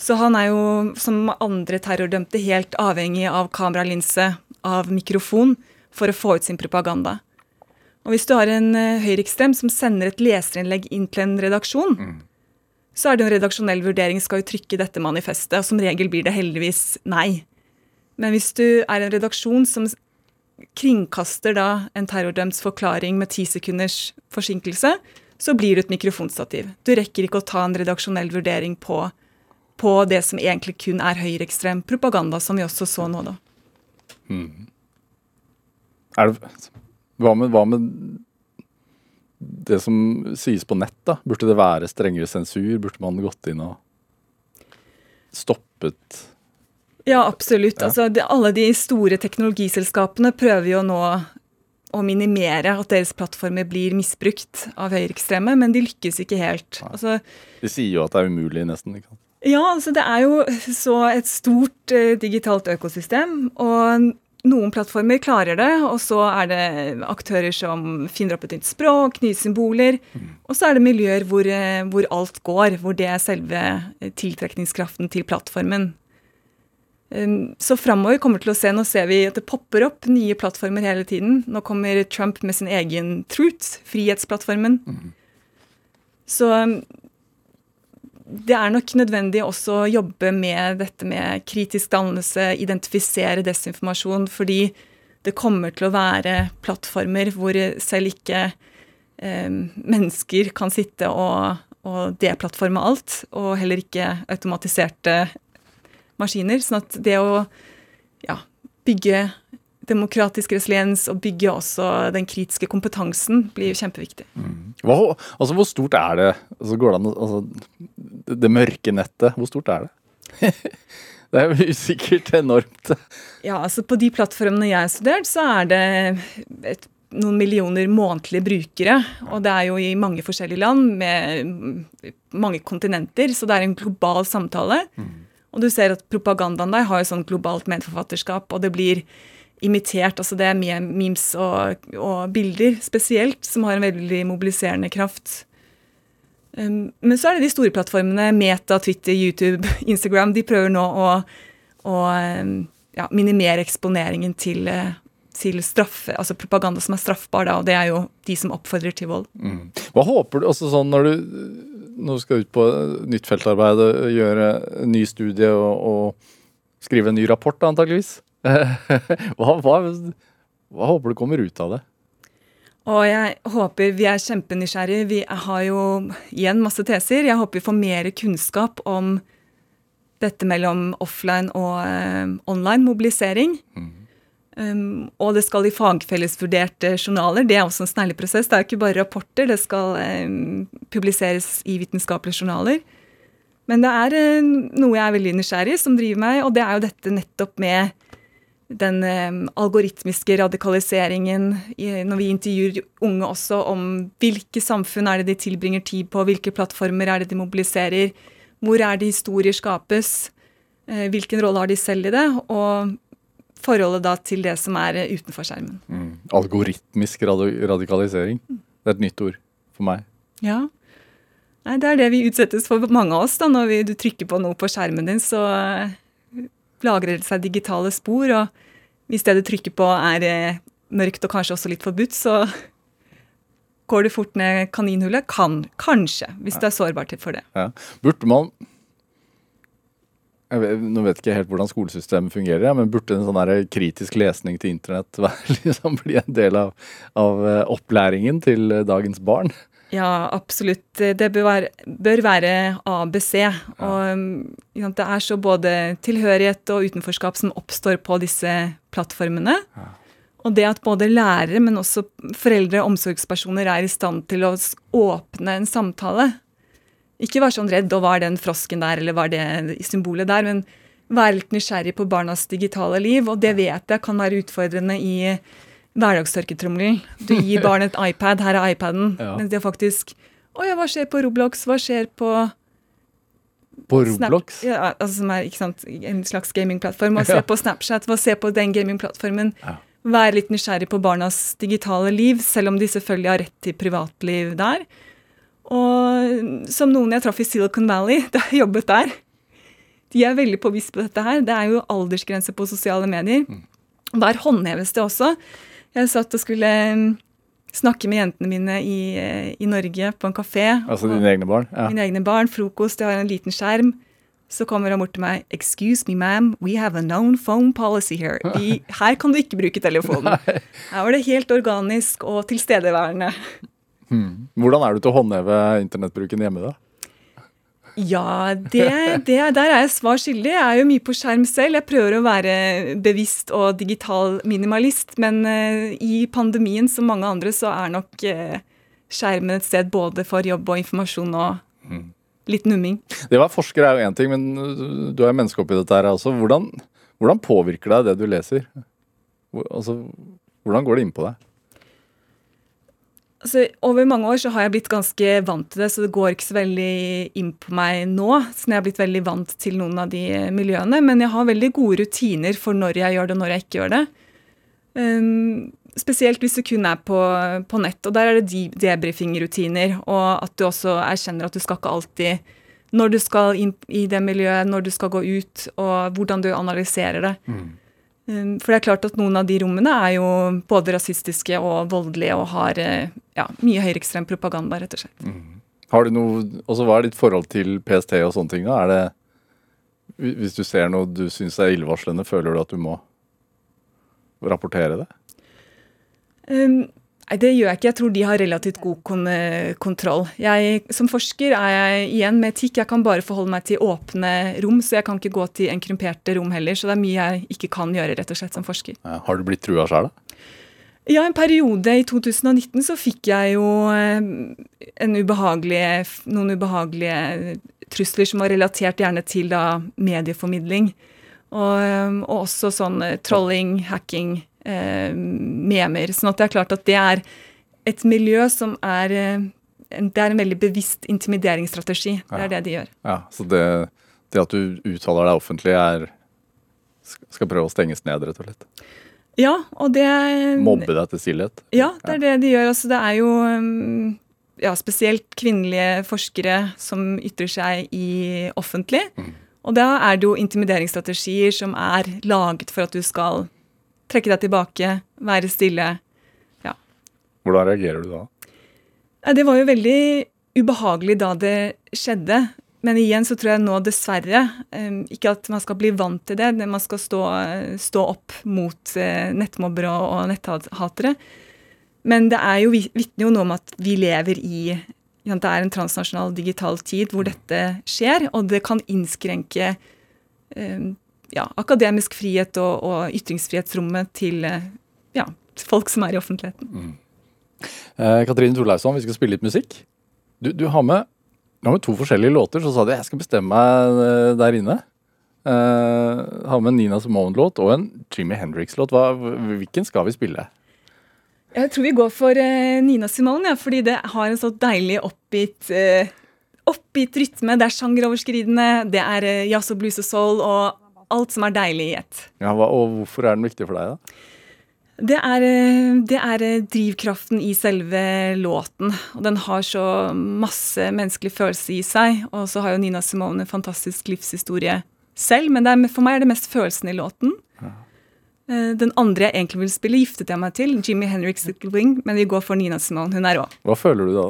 Så han er jo, som andre terrordømte, helt avhengig av kameralinse, av mikrofon, for å få ut sin propaganda. Og hvis du har en uh, høyreekstrem som sender et leserinnlegg inn til en redaksjon, mm. så er det en redaksjonell vurdering skal jo trykke dette manifestet, og som regel blir det heldigvis nei. Men hvis du er en redaksjon som kringkaster da en terrordømts forklaring med ti sekunders forsinkelse, så blir du et mikrofonstativ. Du rekker ikke å ta en redaksjonell vurdering på, på det som egentlig kun er høyreekstrem propaganda, som vi også så nå, da. Mm. Er det, hva, med, hva med det som sies på nett, da? Burde det være strengere sensur? Burde man gått inn og stoppet ja, absolutt. Altså, det, alle de store teknologiselskapene prøver jo nå å minimere at deres plattformer blir misbrukt av høyreekstreme, men de lykkes ikke helt. Altså, de sier jo at det er umulig, nesten. ikke sant? Ja, altså det er jo så et stort uh, digitalt økosystem. Og noen plattformer klarer det, og så er det aktører som finner opp et nytt språk, nye symboler. Mm. Og så er det miljøer hvor, uh, hvor alt går, hvor det er selve tiltrekningskraften til plattformen. Så framover kommer til å se Nå ser vi at det popper opp nye plattformer hele tiden. Nå kommer Trump med sin egen Truth, frihetsplattformen. Mm. Så um, det er nok nødvendig også å jobbe med dette med kritisk dannelse, identifisere desinformasjon, fordi det kommer til å være plattformer hvor selv ikke eh, mennesker kan sitte og, og deplattforme alt, og heller ikke automatiserte maskiner. Sånn at det å ja, bygge demokratisk resiliens og bygge også den kritiske kompetansen blir kjempeviktig. Mm. Hva, altså Hvor stort er det altså går det, an, altså, det mørke nettet, hvor stort er det? det er jo usikkert enormt. Ja, altså På de plattformene jeg har studert, så er det et, noen millioner månedlige brukere. Og det er jo i mange forskjellige land med mange kontinenter, så det er en global samtale. Mm. Og du ser at propagandaen der har jo sånn globalt medforfatterskap, og det blir imitert. altså Det er memes og, og, bilder spesielt som har en veldig mobiliserende kraft. Um, men så er det de store plattformene, Meta, Twitter, YouTube, Instagram. De prøver nå å, å um, ja, minimere eksponeringen til, uh, til straffe, altså propaganda som er straffbar, da, og det er jo de som oppfordrer til vold. Mm. Hva håper du også sånn når du, du skal ut på nytt feltarbeid, og gjøre ny studie og, og skrive en ny rapport, antageligvis? hva, hva, hva, håper du kommer ut av det? Og jeg håper Vi er kjempenysgjerrige. Vi har jo igjen masse teser. Jeg håper vi får mer kunnskap om dette mellom offline og uh, online mobilisering. Mm. Um, og det skal i fagfellesvurderte journaler. Det er også en snarlig prosess. Det er ikke bare rapporter, det skal um, publiseres i vitenskapelige journaler. Men det er uh, noe jeg er veldig nysgjerrig som driver meg, og det er jo dette nettopp med den eh, algoritmiske radikaliseringen når vi intervjuer unge også om hvilke samfunn er det de tilbringer tid på, hvilke plattformer er det de mobiliserer, hvor er det historier skapes, eh, hvilken rolle har de selv i det, og forholdet da til det som er eh, utenfor skjermen. Mm. Algoritmisk radikalisering. Det er et nytt ord for meg. Ja. Nei, det er det vi utsettes for, mange av oss. da, Når vi, du trykker på noe på skjermen din, så lagrer det seg digitale spor. Og hvis det du trykker på er eh, mørkt og kanskje også litt forbudt, så går du fort ned kaninhullet. Kan. Kanskje, hvis ja. du er sårbar for det. Ja. Burde man vet, Nå vet jeg ikke helt hvordan skolesystemet fungerer, ja, men burde en sånn kritisk lesning til internett liksom bli en del av, av eh, opplæringen til eh, dagens barn? Ja, absolutt. Det bør være, bør være ABC. Og ja. det er så både tilhørighet og utenforskap som oppstår på disse plattformene. Ja. Og det at både lærere, men også foreldre og omsorgspersoner er i stand til å åpne en samtale. Ikke være sånn redd og var den frosken der, eller var det symbolet der, men være litt nysgjerrig på barnas digitale liv. Og det vet jeg kan være utfordrende i hverdagstørketrommelen. Du gir barnet et iPad, her er iPaden. Ja. Mens det faktisk Å ja, hva skjer på Roblox? Hva skjer på På Roblox? Snap, ja, altså Som er sant, en slags gamingplattform. Og se på Snapchat? og se på den gamingplattformen? Ja. Være litt nysgjerrig på barnas digitale liv, selv om de selvfølgelig har rett til privatliv der. Og som noen jeg traff i Silicon Valley, da jeg jobbet der, de er veldig påvist på dette her. Det er jo aldersgrense på sosiale medier. Mm. Der håndheves det også. Jeg satt og skulle mm, snakke med jentene mine i, i Norge på en kafé. Altså dine egne barn? Ja. Mine egne barn. Frokost, jeg har en liten skjerm. Så kommer han bort til meg. 'Excuse me, ma'am, we have a known phone policy here.' Vi, her kan du ikke bruke telefonen. Her var det helt organisk og tilstedeværende. Hmm. Hvordan er du til å håndheve internettbruken hjemme, da? Ja, det, det, der er jeg svar skyldig. Jeg er jo mye på skjerm selv. Jeg prøver å være bevisst og digital minimalist, men uh, i pandemien, som mange andre, så er nok uh, skjermen et sted både for jobb og informasjon og mm. litt numming. Det å være forsker er jo én ting, men du er menneske oppi dette her også. Hvordan, hvordan påvirker deg det du leser? Altså, hvordan går det inn på deg? Altså, over mange år så har jeg blitt ganske vant til det, så det går ikke så veldig inn på meg nå. Så jeg har blitt veldig vant til noen av de miljøene. Men jeg har veldig gode rutiner for når jeg gjør det og når jeg ikke gjør det. Um, spesielt hvis du kun er på, på nett. Og der er det debriefing-rutiner, Og at du også erkjenner at du skal ikke alltid Når du skal inn i det miljøet, når du skal gå ut, og hvordan du analyserer det. Mm. Um, for det er klart at noen av de rommene er jo både rasistiske og voldelige og har eh, ja, mye høyreekstrem propaganda, rett og slett. Mm. Har du noe, også Hva er ditt forhold til PST og sånne ting? da? Er det, hvis du ser noe du syns er illevarslende, føler du at du må rapportere det? Um, nei, det gjør jeg ikke. Jeg tror de har relativt god kon kontroll. Jeg, som forsker er jeg igjen med etikk. Jeg kan bare forholde meg til åpne rom, så jeg kan ikke gå til enkrymperte rom heller. Så det er mye jeg ikke kan gjøre rett og slett som forsker. Har du blitt trua sjøl, da? Ja, en periode i 2019 så fikk jeg jo eh, ubehagelig, noen ubehagelige trusler som var relatert gjerne til da medieformidling. Og, eh, og også sånn eh, trolling, hacking, eh, memer. Sånn at det er klart at det er et miljø som er Det er en veldig bevisst intimideringsstrategi. Det er ja. det de gjør. Ja, Så det, det at du uttaler deg offentlig, er skal prøve å stenges ned, rett og slett? Ja, og det Mobbe deg til stillhet? Ja, det er det de gjør. Altså, det er jo mm, ja, spesielt kvinnelige forskere som ytrer seg i offentlig. Mm. Og da er det jo intimideringsstrategier som er laget for at du skal trekke deg tilbake, være stille. Ja. Hvordan reagerer du da? Det var jo veldig ubehagelig da det skjedde. Men igjen så tror jeg nå dessverre Ikke at man skal bli vant til det, man skal stå, stå opp mot eh, nettmobbere og netthatere. Men det er jo, vitner jo noe om at vi lever i Det er en transnasjonal digital tid hvor dette skjer, og det kan innskrenke ja, akademisk frihet og, og ytringsfrihetsrommet til ja, folk som er i offentligheten. Mm. Eh, Katrine Torleifsson, vi skal spille litt musikk. Du, du har med ja, med to forskjellige låter så sa du jeg skal bestemme meg eh, der inne. Eh, har med en Nina Simone-låt og en Jimmy Hendrix-låt. Hvilken skal vi spille? Jeg tror vi går for eh, Nina Simone, ja, fordi det har en så deilig oppgitt eh, oppgitt rytme. Det er sjangeroverskridende, det er jazz og blues og soul og alt som er deilig i ett. Ja, og hvorfor er den viktig for deg, da? Det er, eh, det er, eh, drivkraften i selve låten. Og den har så masse menneskelig følelse i seg. Og så har jo Nina Simone en fantastisk livshistorie selv, men er, for meg er det mest følelsen i låten. Ja. Eh, den andre jeg egentlig vil spille, giftet jeg meg til, Jimmy Henriks Little Wing, men vi går for Nina Simone. Hun er rå. Hva føler du da?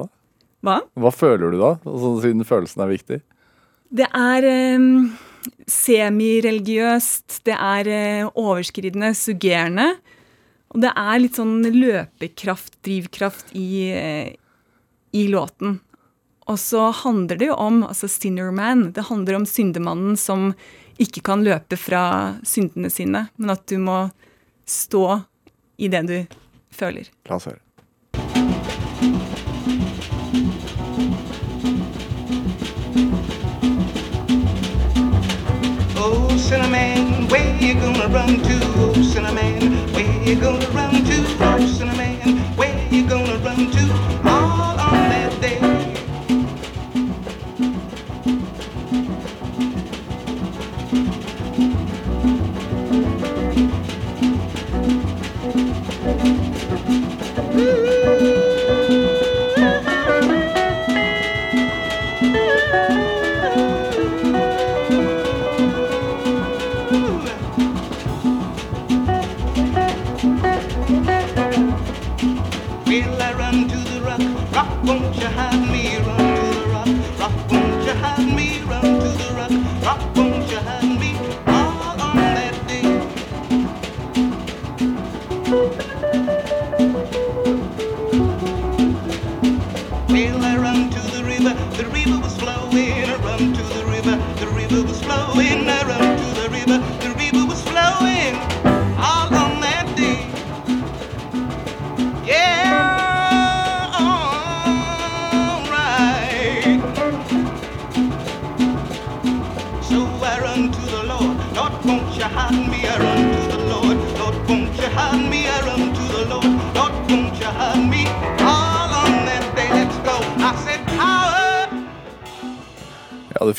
Hva? Hva føler du da, altså, siden følelsen er viktig? Det er um, semireligiøst, det er uh, overskridende, suggerende. Og det er litt sånn løpekraft, drivkraft, i, eh, i låten. Og så handler det jo om altså Sinnerman. Det handler om syndemannen som ikke kan løpe fra syndene sine, men at du må stå i det du føler. La oss høre. We're gonna run to Cinnamon. We're gonna run to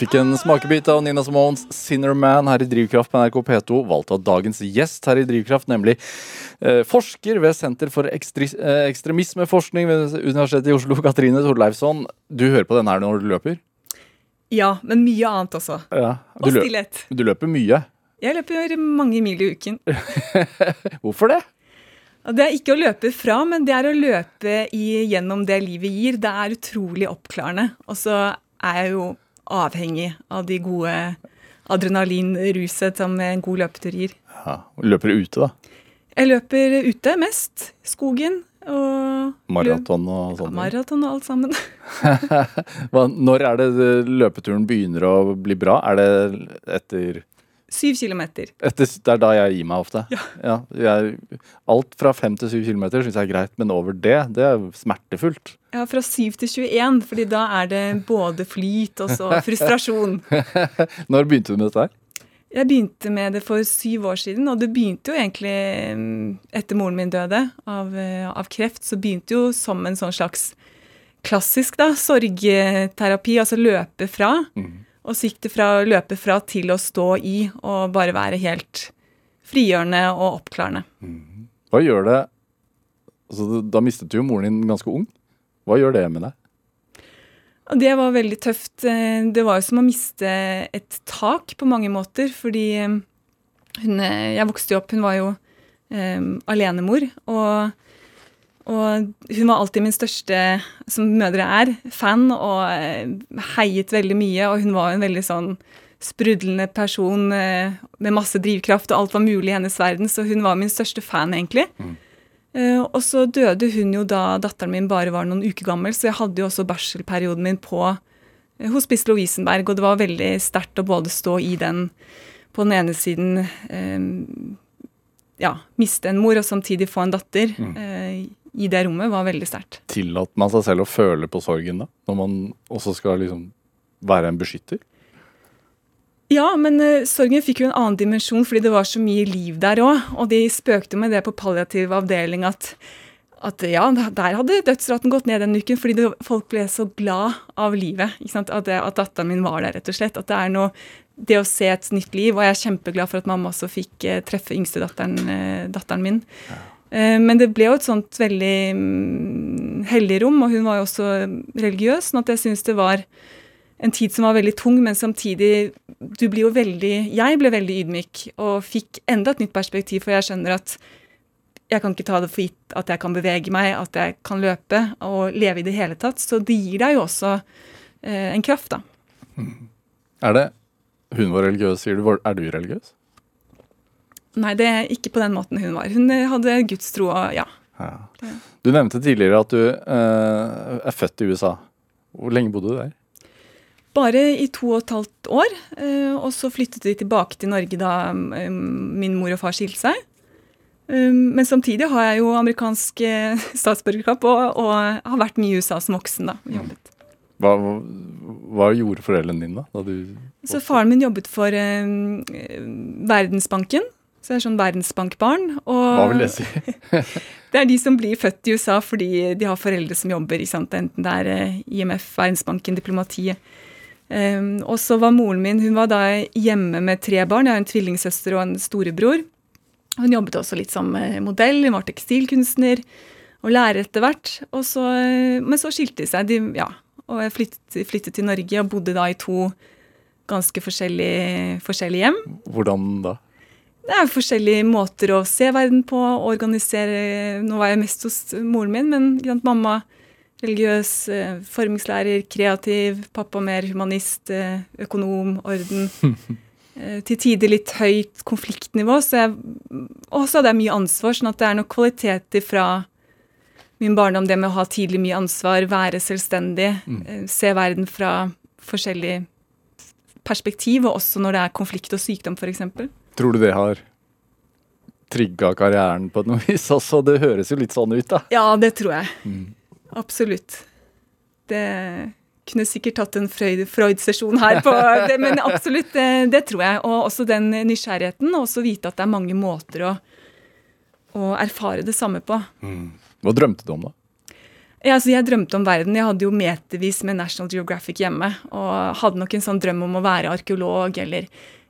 fikk en smakebit av Nina Simones 'Sinner Man' her i Drivkraft på NRK P2, valgt av dagens gjest her i Drivkraft, nemlig eh, forsker ved Senter for ekstri, eh, ekstremismeforskning ved Universitetet i Oslo, Katrine Torleifsson. Du hører på den her når du løper? Ja, men mye annet også. Ja, og stillhet. Du løper mye? Jeg løper mange mil i uken. Hvorfor det? Det er ikke å løpe fra, men det er å løpe i, gjennom det livet gir. Det er utrolig oppklarende. Og så er jeg jo avhengig av de gode adrenalinruset som en god løpetur gir. Ja. Løper du ute, da? Jeg løper ute mest. Skogen og Maraton og Ja, sånn? maraton og alt sammen. Når er det løpeturen begynner å bli bra? Er det etter Syv kilometer. Etter, det er da jeg gir meg ofte. Ja. jeg, alt fra fem til syv kilometer syns jeg er greit, men over det, det er smertefullt. Ja, fra syv til 21, fordi da er det både flyt og så frustrasjon. Når begynte du med dette her? Jeg begynte med det for syv år siden, og det begynte jo egentlig mm, etter moren min døde av, eh, av kreft. Så begynte jo som en sånn slags klassisk da, sorgterapi, altså løpe fra. Og så gikk det fra å løpe fra til å stå i og bare være helt frigjørende og oppklarende. Hva gjør det altså, Da mistet du jo moren din ganske ung. Hva gjør det med deg? Det var veldig tøft. Eh, Det var jo som å miste et tak på mange måter, fordi eh, hun eh, Jeg vokste jo opp, hun var jo um, alenemor, og, og hun var alltid min største, som mødre er, fan, og eh, heiet veldig mye, og hun var en veldig sånn sprudlende person eh, med masse drivkraft, og alt var mulig i hennes verden, så hun var min største fan, egentlig. Eh, og så døde hun jo da datteren min bare var noen uker gammel, så jeg hadde jo også barselperioden min på Hospice Lovisenberg, og det var veldig sterkt å både stå i den på den ene siden eh, ja, miste en mor og samtidig få en datter eh, i det rommet, var veldig sterkt. Tillater man seg selv å føle på sorgen da? Når man også skal liksom være en beskytter? Ja, men uh, sorgen fikk jo en annen dimensjon fordi det var så mye liv der òg. Og de spøkte med det på palliativ avdeling at, at ja, der hadde dødsraten gått ned den uken fordi det, folk ble så glad av livet. At, det, at datteren min var der, rett og slett. At det er noe Det å se et nytt liv. Og jeg er kjempeglad for at mamma også fikk uh, treffe yngstedatteren uh, datteren min. Eh, Men det ble jo et sånt veldig mm, hellig rom, og hun var jo også religiøs, sånn at jeg syns det var en tid som var veldig tung, men samtidig du blir jo veldig Jeg ble veldig ydmyk og fikk enda et nytt perspektiv, for jeg skjønner at jeg kan ikke ta det for gitt at jeg kan bevege meg, at jeg kan løpe og leve i det hele tatt. Så det gir deg jo også eh, en kraft, da. Er det Hun var religiøs, sier du. Er du religiøs? Nei, det er ikke på den måten hun var. Hun eh, hadde gudstro og ja. Ja. Du nevnte tidligere at du eh, er født i USA. Hvor lenge bodde du der? Bare i to og et halvt år. eh, Og så flyttet vi tilbake til Norge da eh, min mor og far skilte seg. Eh, Men samtidig har jeg jo amerikansk statsborgerkamp, statsborgerskap og, og har vært mye i USA som voksen. da, jobbet. Hva, hva gjorde foreldrene dine da? da du, Så faren min jobbet for Verdensbanken. Så jeg er sånn verdensbankbarn. Og hva vil det si? det er de som blir født i USA fordi de har foreldre som jobber, enten det er eh, IMF, Verdensbanken, diplomatiet. Um, og så var moren min hun var da hjemme med tre barn. Jeg har en tvillingsøster og en storebror. Hun jobbet også litt som eh, modell, hun var tekstilkunstner og lærer etter hvert. Og så, eh, men så skilte de seg, de, ja, og jeg flyttet, flyttet til Norge og bodde da i to ganske forskjellige, forskjellige hjem. Hvordan da? Det er forskjellige måter å se verden på, organisere Nå var jeg mest hos moren min, men sant, mamma religiøs, eh, formingslærer, kreativ, pappa mer humanist, eh, økonom, orden. Eh, Til tider litt høyt konfliktnivå, så jeg, og så hadde jeg mye ansvar, sånn at det er noen kvaliteter fra min barndom, det med å ha tidlig mye ansvar, være selvstendig, mm. se verden fra forskjellig perspektiv, og også når det er konflikt og sykdom, f.eks. Tror du det har trigga karrieren på noe vis også? Det høres jo litt sånn ut, da. Ja, det tror jeg. Absolutt. Det kunne sikkert tatt en Freud- Freud-sesjon her på det, men absolutt, det, det tror jeg. Og også den nysgjerrigheten, og også vite at det er mange måter å, å erfare det samme på. Hva drømte du om, da? Ja, altså jeg drømte om verden. Jeg hadde jo metervis med National Geographic hjemme. Og hadde nok en sånn drøm om å være arkeolog eller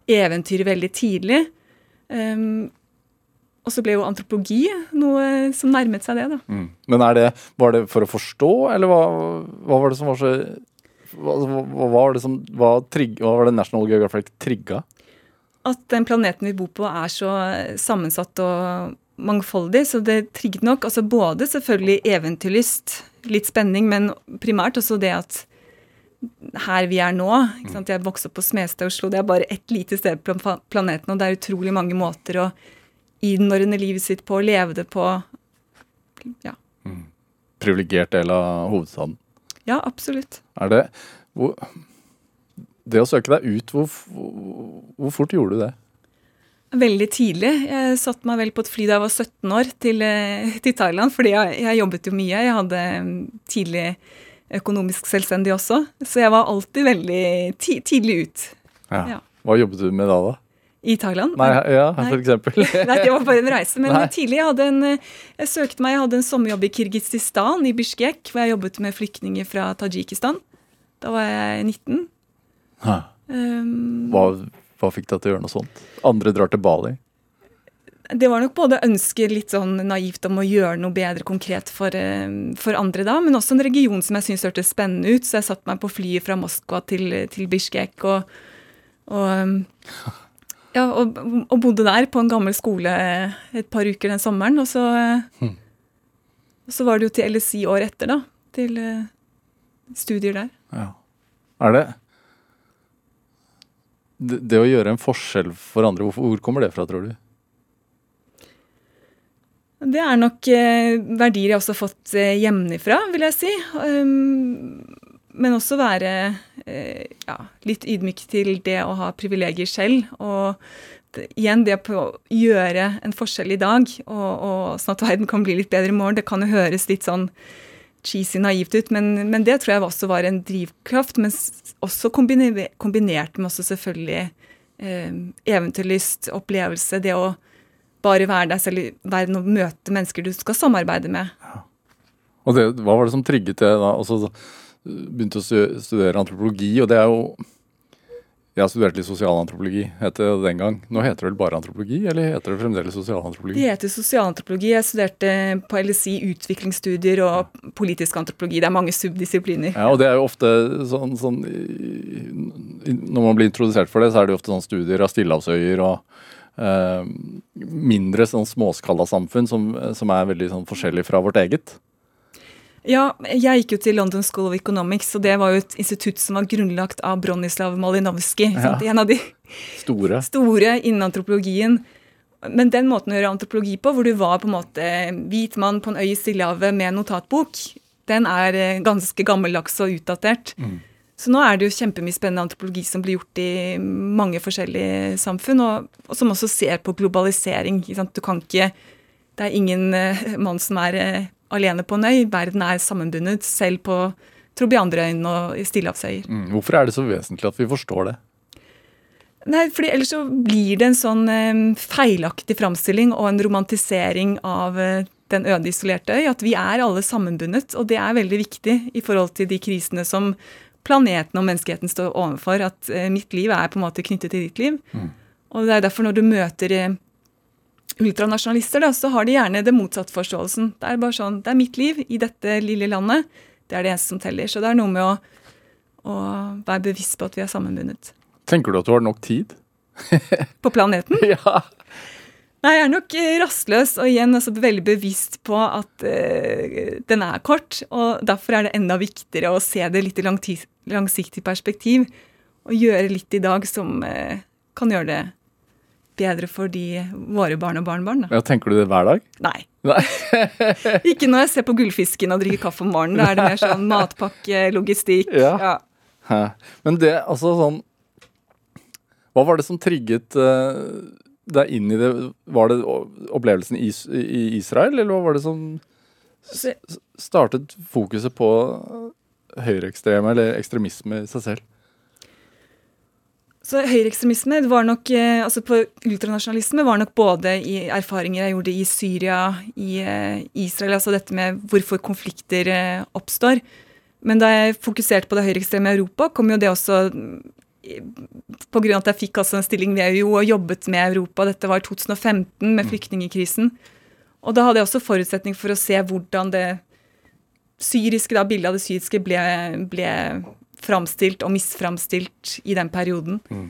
eventyr veldig tidlig. Um, og så ble jo antropologi noe som nærmet seg det, da. Mm. Men er det, var det for å forstå, eller hva, hva var det som var så hva, hva, var det som hva, trigg, hva var det National Geographic trigga? At den planeten vi bor på er så sammensatt og, mangfoldig, så det trigget nok. Altså både selvfølgelig eventyrlyst, litt spenning, men primært også det at her vi er nå ikke sant? Jeg vokste opp på Smestad Oslo. Det er bare ett lite sted på planeten, og det er utrolig mange måter å innordne livet sitt på, leve det på. Ja. Mm. Privilegert del av hovedstaden. Ja, absolutt. Er det hvor, Det å søke deg ut, hvor, hvor fort gjorde du det? Veldig tidlig. Jeg satte meg vel på et fly da jeg var 17 år til, eh, til Thailand, fordi jeg, jeg, jobbet jo mye. Jeg hadde mm, tidlig økonomisk selvstendig også, så jeg var alltid veldig tidlig ut. Ja. Ja. Hva jobbet du med da, da? I Thailand? Nei, ja, for eksempel. Nei, det var bare en reise. Men Nei. tidlig jeg hadde en Jeg søkte meg, jeg hadde en sommerjobb i Kirgisistan, i Bishkek, hvor jeg jobbet med flyktninger fra Tadsjikistan. Da var jeg 19. Um, hva, hva, fikk deg til å gjøre noe sånt? Andre drar til Bali? Det var nok både ønske litt sånn naivt om å gjøre noe bedre konkret for, for andre da, men også en region som jeg syntes hørtes spennende ut. Så jeg satte meg på flyet fra Moskva til, til Bishkek og, og Ja, og, og, bodde der på en gammel skole et par uker den sommeren. Og så, hmm. og så var det jo til LSI året etter, da. Til studier der. Ja. Er det, det å gjøre en forskjell for andre, hvor kommer det fra, tror du? Det er nok eh, verdier jeg også har fått eh, hjemmefra, vil jeg si. Um, men også være eh, ja, litt ydmyk til det å ha privilegier selv. Og igjen det på å gjøre en forskjell i dag, og, og, sånn at verden kan bli litt bedre i morgen. Det kan jo høres litt sånn cheesy naivt ut, men, men det tror jeg også var en drivkraft. Men også kombinert med også selvfølgelig eh, eventyrlyst, opplevelse. Det å bare være deg selv i verden og møte mennesker du skal samarbeide med. Ja. Og det, Hva var det som trigget det da? Altså, begynte å studere antropologi, og det er jo jeg har studert litt sosialantropologi, het det den gang. Nå heter det vel bare antropologi, eller heter det fremdeles sosialantropologi? Det heter sosialantropologi. Jeg studerte på LSI utviklingsstudier og politisk antropologi. Det er mange subdisipliner. Ja, og det er jo ofte sånn, sånn Når man blir introdusert for det, så er det jo ofte sånn studier av stillehavsøyer og eh, mindre sånn småskalasamfunn som, som er veldig sånn forskjellig fra vårt eget. Ja, jeg gikk jo til London School of Economics, og det var jo et institutt som var grunnlagt av Bronislav Malinowski. Ja. En av de store. store innen antropologien. Men den måten å gjøre antropologi på, hvor du var på en måte hvit mann på en øy i Stillehavet med notatbok, den er eh, ganske gammeldags og utdatert. Mm. Så nå er det jo kjempemye spennende antropologi som blir gjort i mange forskjellige samfunn, og, og som også ser på globalisering. Du kan ikke Det er ingen uh, mann som er uh, alene på en øy. Verden er sammenbundet, selv på Trobianderøyen og i Stillehavsøyer. Mm. Hvorfor er det så vesentlig at vi forstår det? Nei, fordi Ellers så blir det en sånn eh, feilaktig framstilling og en romantisering av eh, den øde, isolerte øy. At vi er alle sammenbundet. Og det er veldig viktig i forhold til de krisene som planeten og menneskeheten står overfor. At eh, mitt liv er på en måte knyttet til ditt liv. Mm. Og det er derfor når du møter eh, ultranasjonalister, da, så har de gjerne det motsatte forståelsen. Det er bare sånn Det er mitt liv i dette lille landet. Det er det eneste som teller. Så det er noe med å, å være bevisst på at vi er sammenbundet. Tenker du at du har nok tid? på planeten? ja. Nei, jeg er nok eh, rastløs og igjen også veldig bevisst på at uh, den er kort. Og derfor er det enda viktigere å se det litt i langsiktig perspektiv. Og gjøre litt i dag som uh, kan gjøre det bedre for de, våre barn og barnebarn. Ja, tenker du det hver dag? Nei. Nei. ikke når jeg ser på Gullfisken og drikker kaffe om morgenen. Da er det mer sånn matpakke, logistikk. Ja. ja. Men det, altså sånn Hva var det som trigget uh, deg inn i det? Var det opplevelsen i, i Israel, eller hva var det som startet fokuset på høyreekstreme eller ekstremisme i seg selv? Så høyreekstremisme var nok, eh, altså på ultranasjonalisme var nok både i erfaringer jeg gjorde i Syria, i eh, Israel, altså dette med hvorfor konflikter eh, oppstår. Men da jeg fokuserte på det høyreekstreme i Europa, kom jo det også på grunn av at jeg fikk altså en stilling ved EU og jobbet med Europa. Dette var 2015 med mm. flyktningkrisen. Og da hadde jeg også forutsetning for å se hvordan det syriske da, bildet av det syriske ble, ble framstilt og misframstilt i den perioden. Mm.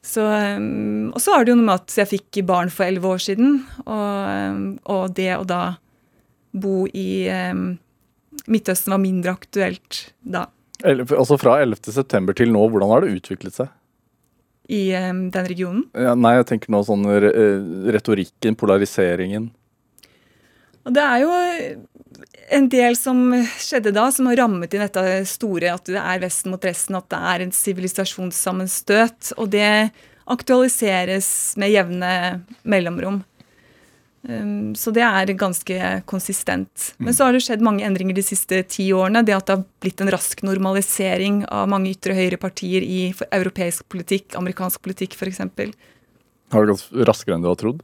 Så, um, og så har det jo noe med at jeg fikk barn for elleve år siden, og, um, og, det å da bo i um, Midtøsten var mindre aktuelt da. Altså Fra 11.9 til nå, hvordan har det utviklet seg? I um, den regionen? Ja, nei, jeg tenker nå sånn retorikken, polariseringen. Og det er jo en del som skjedde da, som har rammet inn dette store, at det er Vesten mot resten, at det er en sivilisasjonssammenstøt. Og det aktualiseres med jevne mellomrom. Um, så det er ganske konsistent. Men så har det skjedd mange endringer de siste ti årene. Det at det har blitt en rask normalisering av mange ytre høyre-partier i europeisk politikk, amerikansk politikk f.eks. Har det gått raskere enn du har trodd?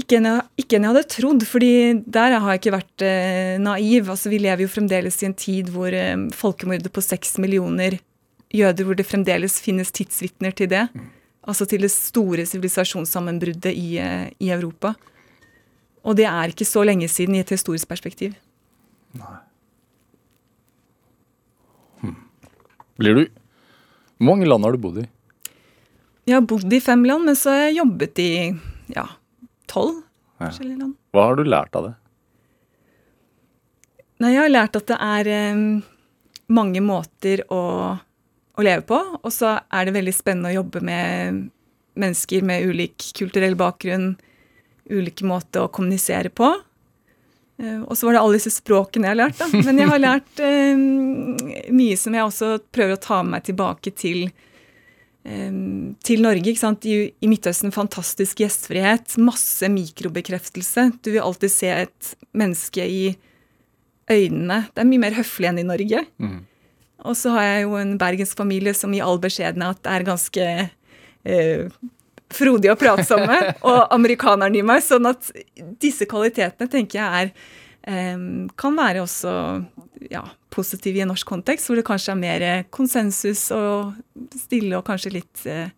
Ikke enn, jeg, ikke enn jeg hadde trodd, fordi der har jeg ikke vært eh, naiv. Altså, vi lever jo fremdeles i en tid hvor eh, folkemordet på seks millioner jøder, hvor det fremdeles finnes tidsvitner til det. Altså til det store sivilisasjonssammenbruddet i, eh, i, Europa. Og det er ikke så lenge siden i et historisk perspektiv. Nei. Hm. Blir du Hvor mange land har du bodd i? Jeg har bodd i fem land, men så har jeg jobbet i ja, tolv ja. forskjellige land. Hva har du lært av det? Nei, jeg har lært at det er um, mange måter å, å, leve på. Og så er det veldig spennende å jobbe med mennesker med ulik kulturell bakgrunn, ulike måter å kommunisere på. Uh, og så var det alle disse språkene jeg har lært, da. Men jeg har lært eh, mye som jeg også prøver å ta med meg tilbake til til Norge. ikke sant? I, I, Midtøsten fantastisk gjestfrihet, masse mikrobekreftelse. Du vil alltid se et menneske i øynene. Det er mye mer høflig enn i Norge. Mm. Og så har jeg jo en bergensk familie som i all beskjedenhet er ganske eh, frodige og pratsomme. og amerikaneren i meg. Sånn at disse kvalitetene tenker jeg er eh, kan være også ja, positive i en norsk kontekst, hvor det kanskje er mer konsensus og stille og kanskje litt eh,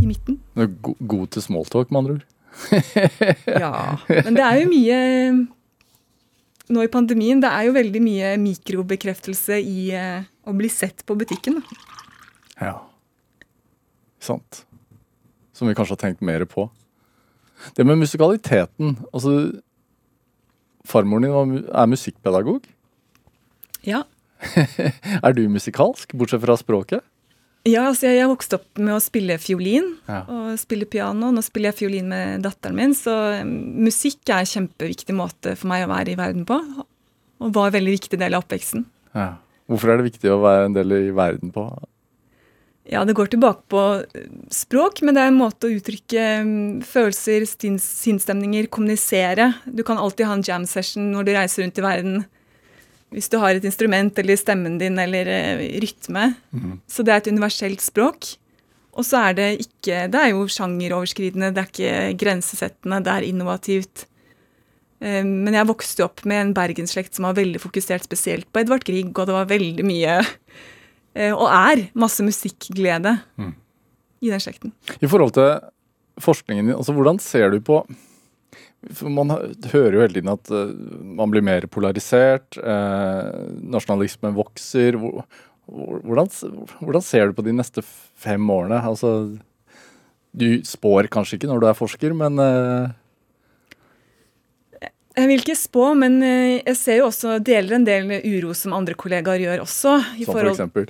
i midten. God, til smalltalk, med andre ord? ja. Men det er jo mye nå i pandemien, det er jo veldig mye mikrobekreftelse i eh, å bli sett på butikken. Ja. Sant. Som vi kanskje har tenkt mer på. Det med musikaliteten altså Farmoren din er musikkpedagog? Ja. er du musikalsk, bortsett fra språket? Ja, altså jeg, jeg vokste opp med å spille fiolin ja. og spille piano. Nå spiller jeg fiolin med datteren min, så um, musikk er en kjempeviktig måte for meg å være i verden på. Og var en veldig viktig del av oppveksten. Ja. Hvorfor er det viktig å være en del i verden på? Ja, det går tilbake på uh, språk, men det er en måte å uttrykke um, følelser, sinnsstemninger, kommunisere. Du kan alltid ha en jam session når du reiser rundt i verden hvis du har et instrument eller stemmen din eller uh, rytme. Mm. Så det er et universelt språk. Og så er det ikke Det er jo sjangeroverskridende, det er ikke grensesettende, det er innovativt. Uh, men jeg vokste opp med en bergensslekt som var veldig fokusert spesielt på Edvard Grieg, og det var veldig mye uh, Og er masse musikkglede mm. i den slekten. I forhold til forskningen din, altså hvordan ser du på man hører jo hele tiden at uh, man blir mer polarisert. Uh, nasjonalismen vokser. Hvordan, hvordan, ser du på de neste fem årene? Altså, du spår kanskje ikke når du er forsker, men uh... Jeg vil ikke spå, men jeg ser jo også deler en del uro som andre kollegaer gjør også. som for eksempel?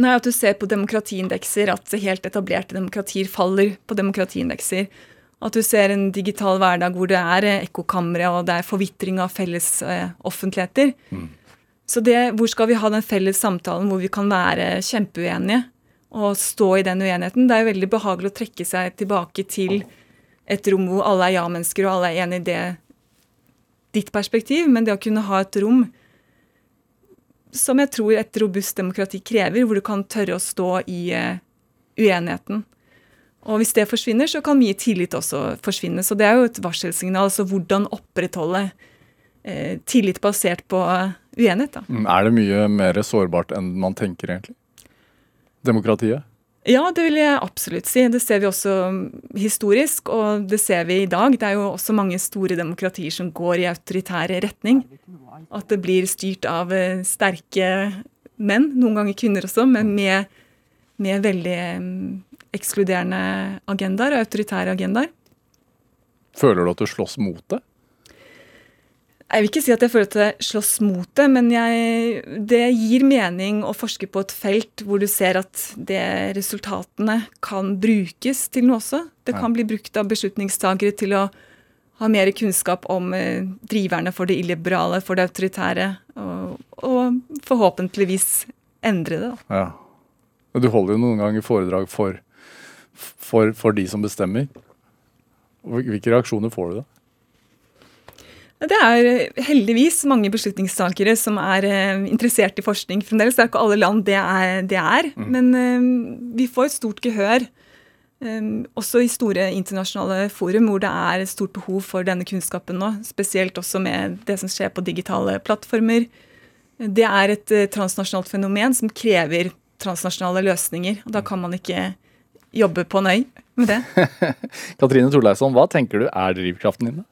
Nei, At du ser på demokratiindekser, at helt etablerte demokratier faller på demokratiindekser. At du ser en digital hverdag hvor det er eh, ekkokamre og det er forvitring av felles eh, offentligheter. Mm. Så det, hvor skal vi ha den felles samtalen hvor vi kan være kjempeuenige og stå i den uenigheten? Det er jo veldig behagelig å trekke seg tilbake til et rom hvor alle er ja-mennesker og alle er enig i det ditt perspektiv, men det å kunne ha et rom som jeg tror et robust demokrati krever, hvor du kan tørre å stå i uh, uenigheten. Og hvis det forsvinner, så kan mye tillit også forsvinne. Så det er jo et varselsignal. Altså hvordan opprettholde eh, tillit basert på uenighet. Da. Mm, er det mye mer sårbart enn man tenker, egentlig? Demokratiet? Ja, det vil jeg absolutt si. Det ser vi også historisk, og det ser vi i dag. Det er jo også mange store demokratier som går i autoritær retning. At det blir styrt av uh, sterke menn, noen ganger kvinner også, men med med veldig mm, ekskluderende agendaer og autoritære agendaer. Føler du at du slåss mot det? Jeg vil ikke si at jeg føler at jeg slåss mot det, men jeg, det gir mening å forske på et felt hvor du ser at det resultatene kan brukes til noe også. Det kan bli brukt av beslutningstagere til å ha mer kunnskap om eh, driverne for det illiberale, for det autoritære, og, og forhåpentligvis endre det. Da. Ja. Du holder jo noen ganger foredrag for, for, for de som bestemmer. Hvilke reaksjoner får du da? Det er eh, heldigvis mange beslutningstakere som er eh, interessert i forskning fremdeles. Det er ikke alle land det er. Det er. Mm. Men eh, vi får et stort gehør. også i store internasjonale forum hvor det er et stort behov for denne kunnskapen nå. Spesielt også med det som skjer på digitale plattformer. Det er et transnasjonalt fenomen som krever transnasjonale løsninger. og Da kan man ikke jobbe på nøy med det. Katrine Torleisson, hva tenker du er drivkraften din?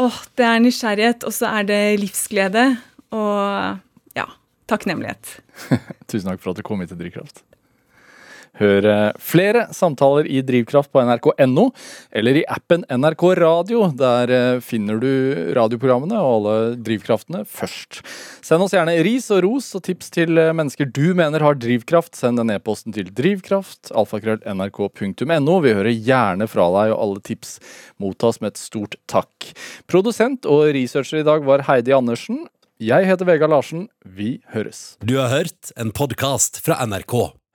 Åh, det er nysgjerrighet, og så er det livsglede. Og ja, takknemlighet. Tusen takk for at du kom hit til Drivkraft. Hør flere samtaler i Drivkraft på nrk.no, eller i appen NRK Radio. Der eh, finner du radioprogrammene og alle drivkraftene først. Send oss gjerne ris og ros og tips til eh, mennesker du mener har drivkraft. Send den e-posten til drivkraft, alfakrøll.nrk.no. Vi hører gjerne fra deg, og alle tips mottas med et stort takk. Produsent og researcher i dag var Heidi Andersen. Jeg heter Vegard Larsen. Vi høres. Du har hørt en podkast fra NRK.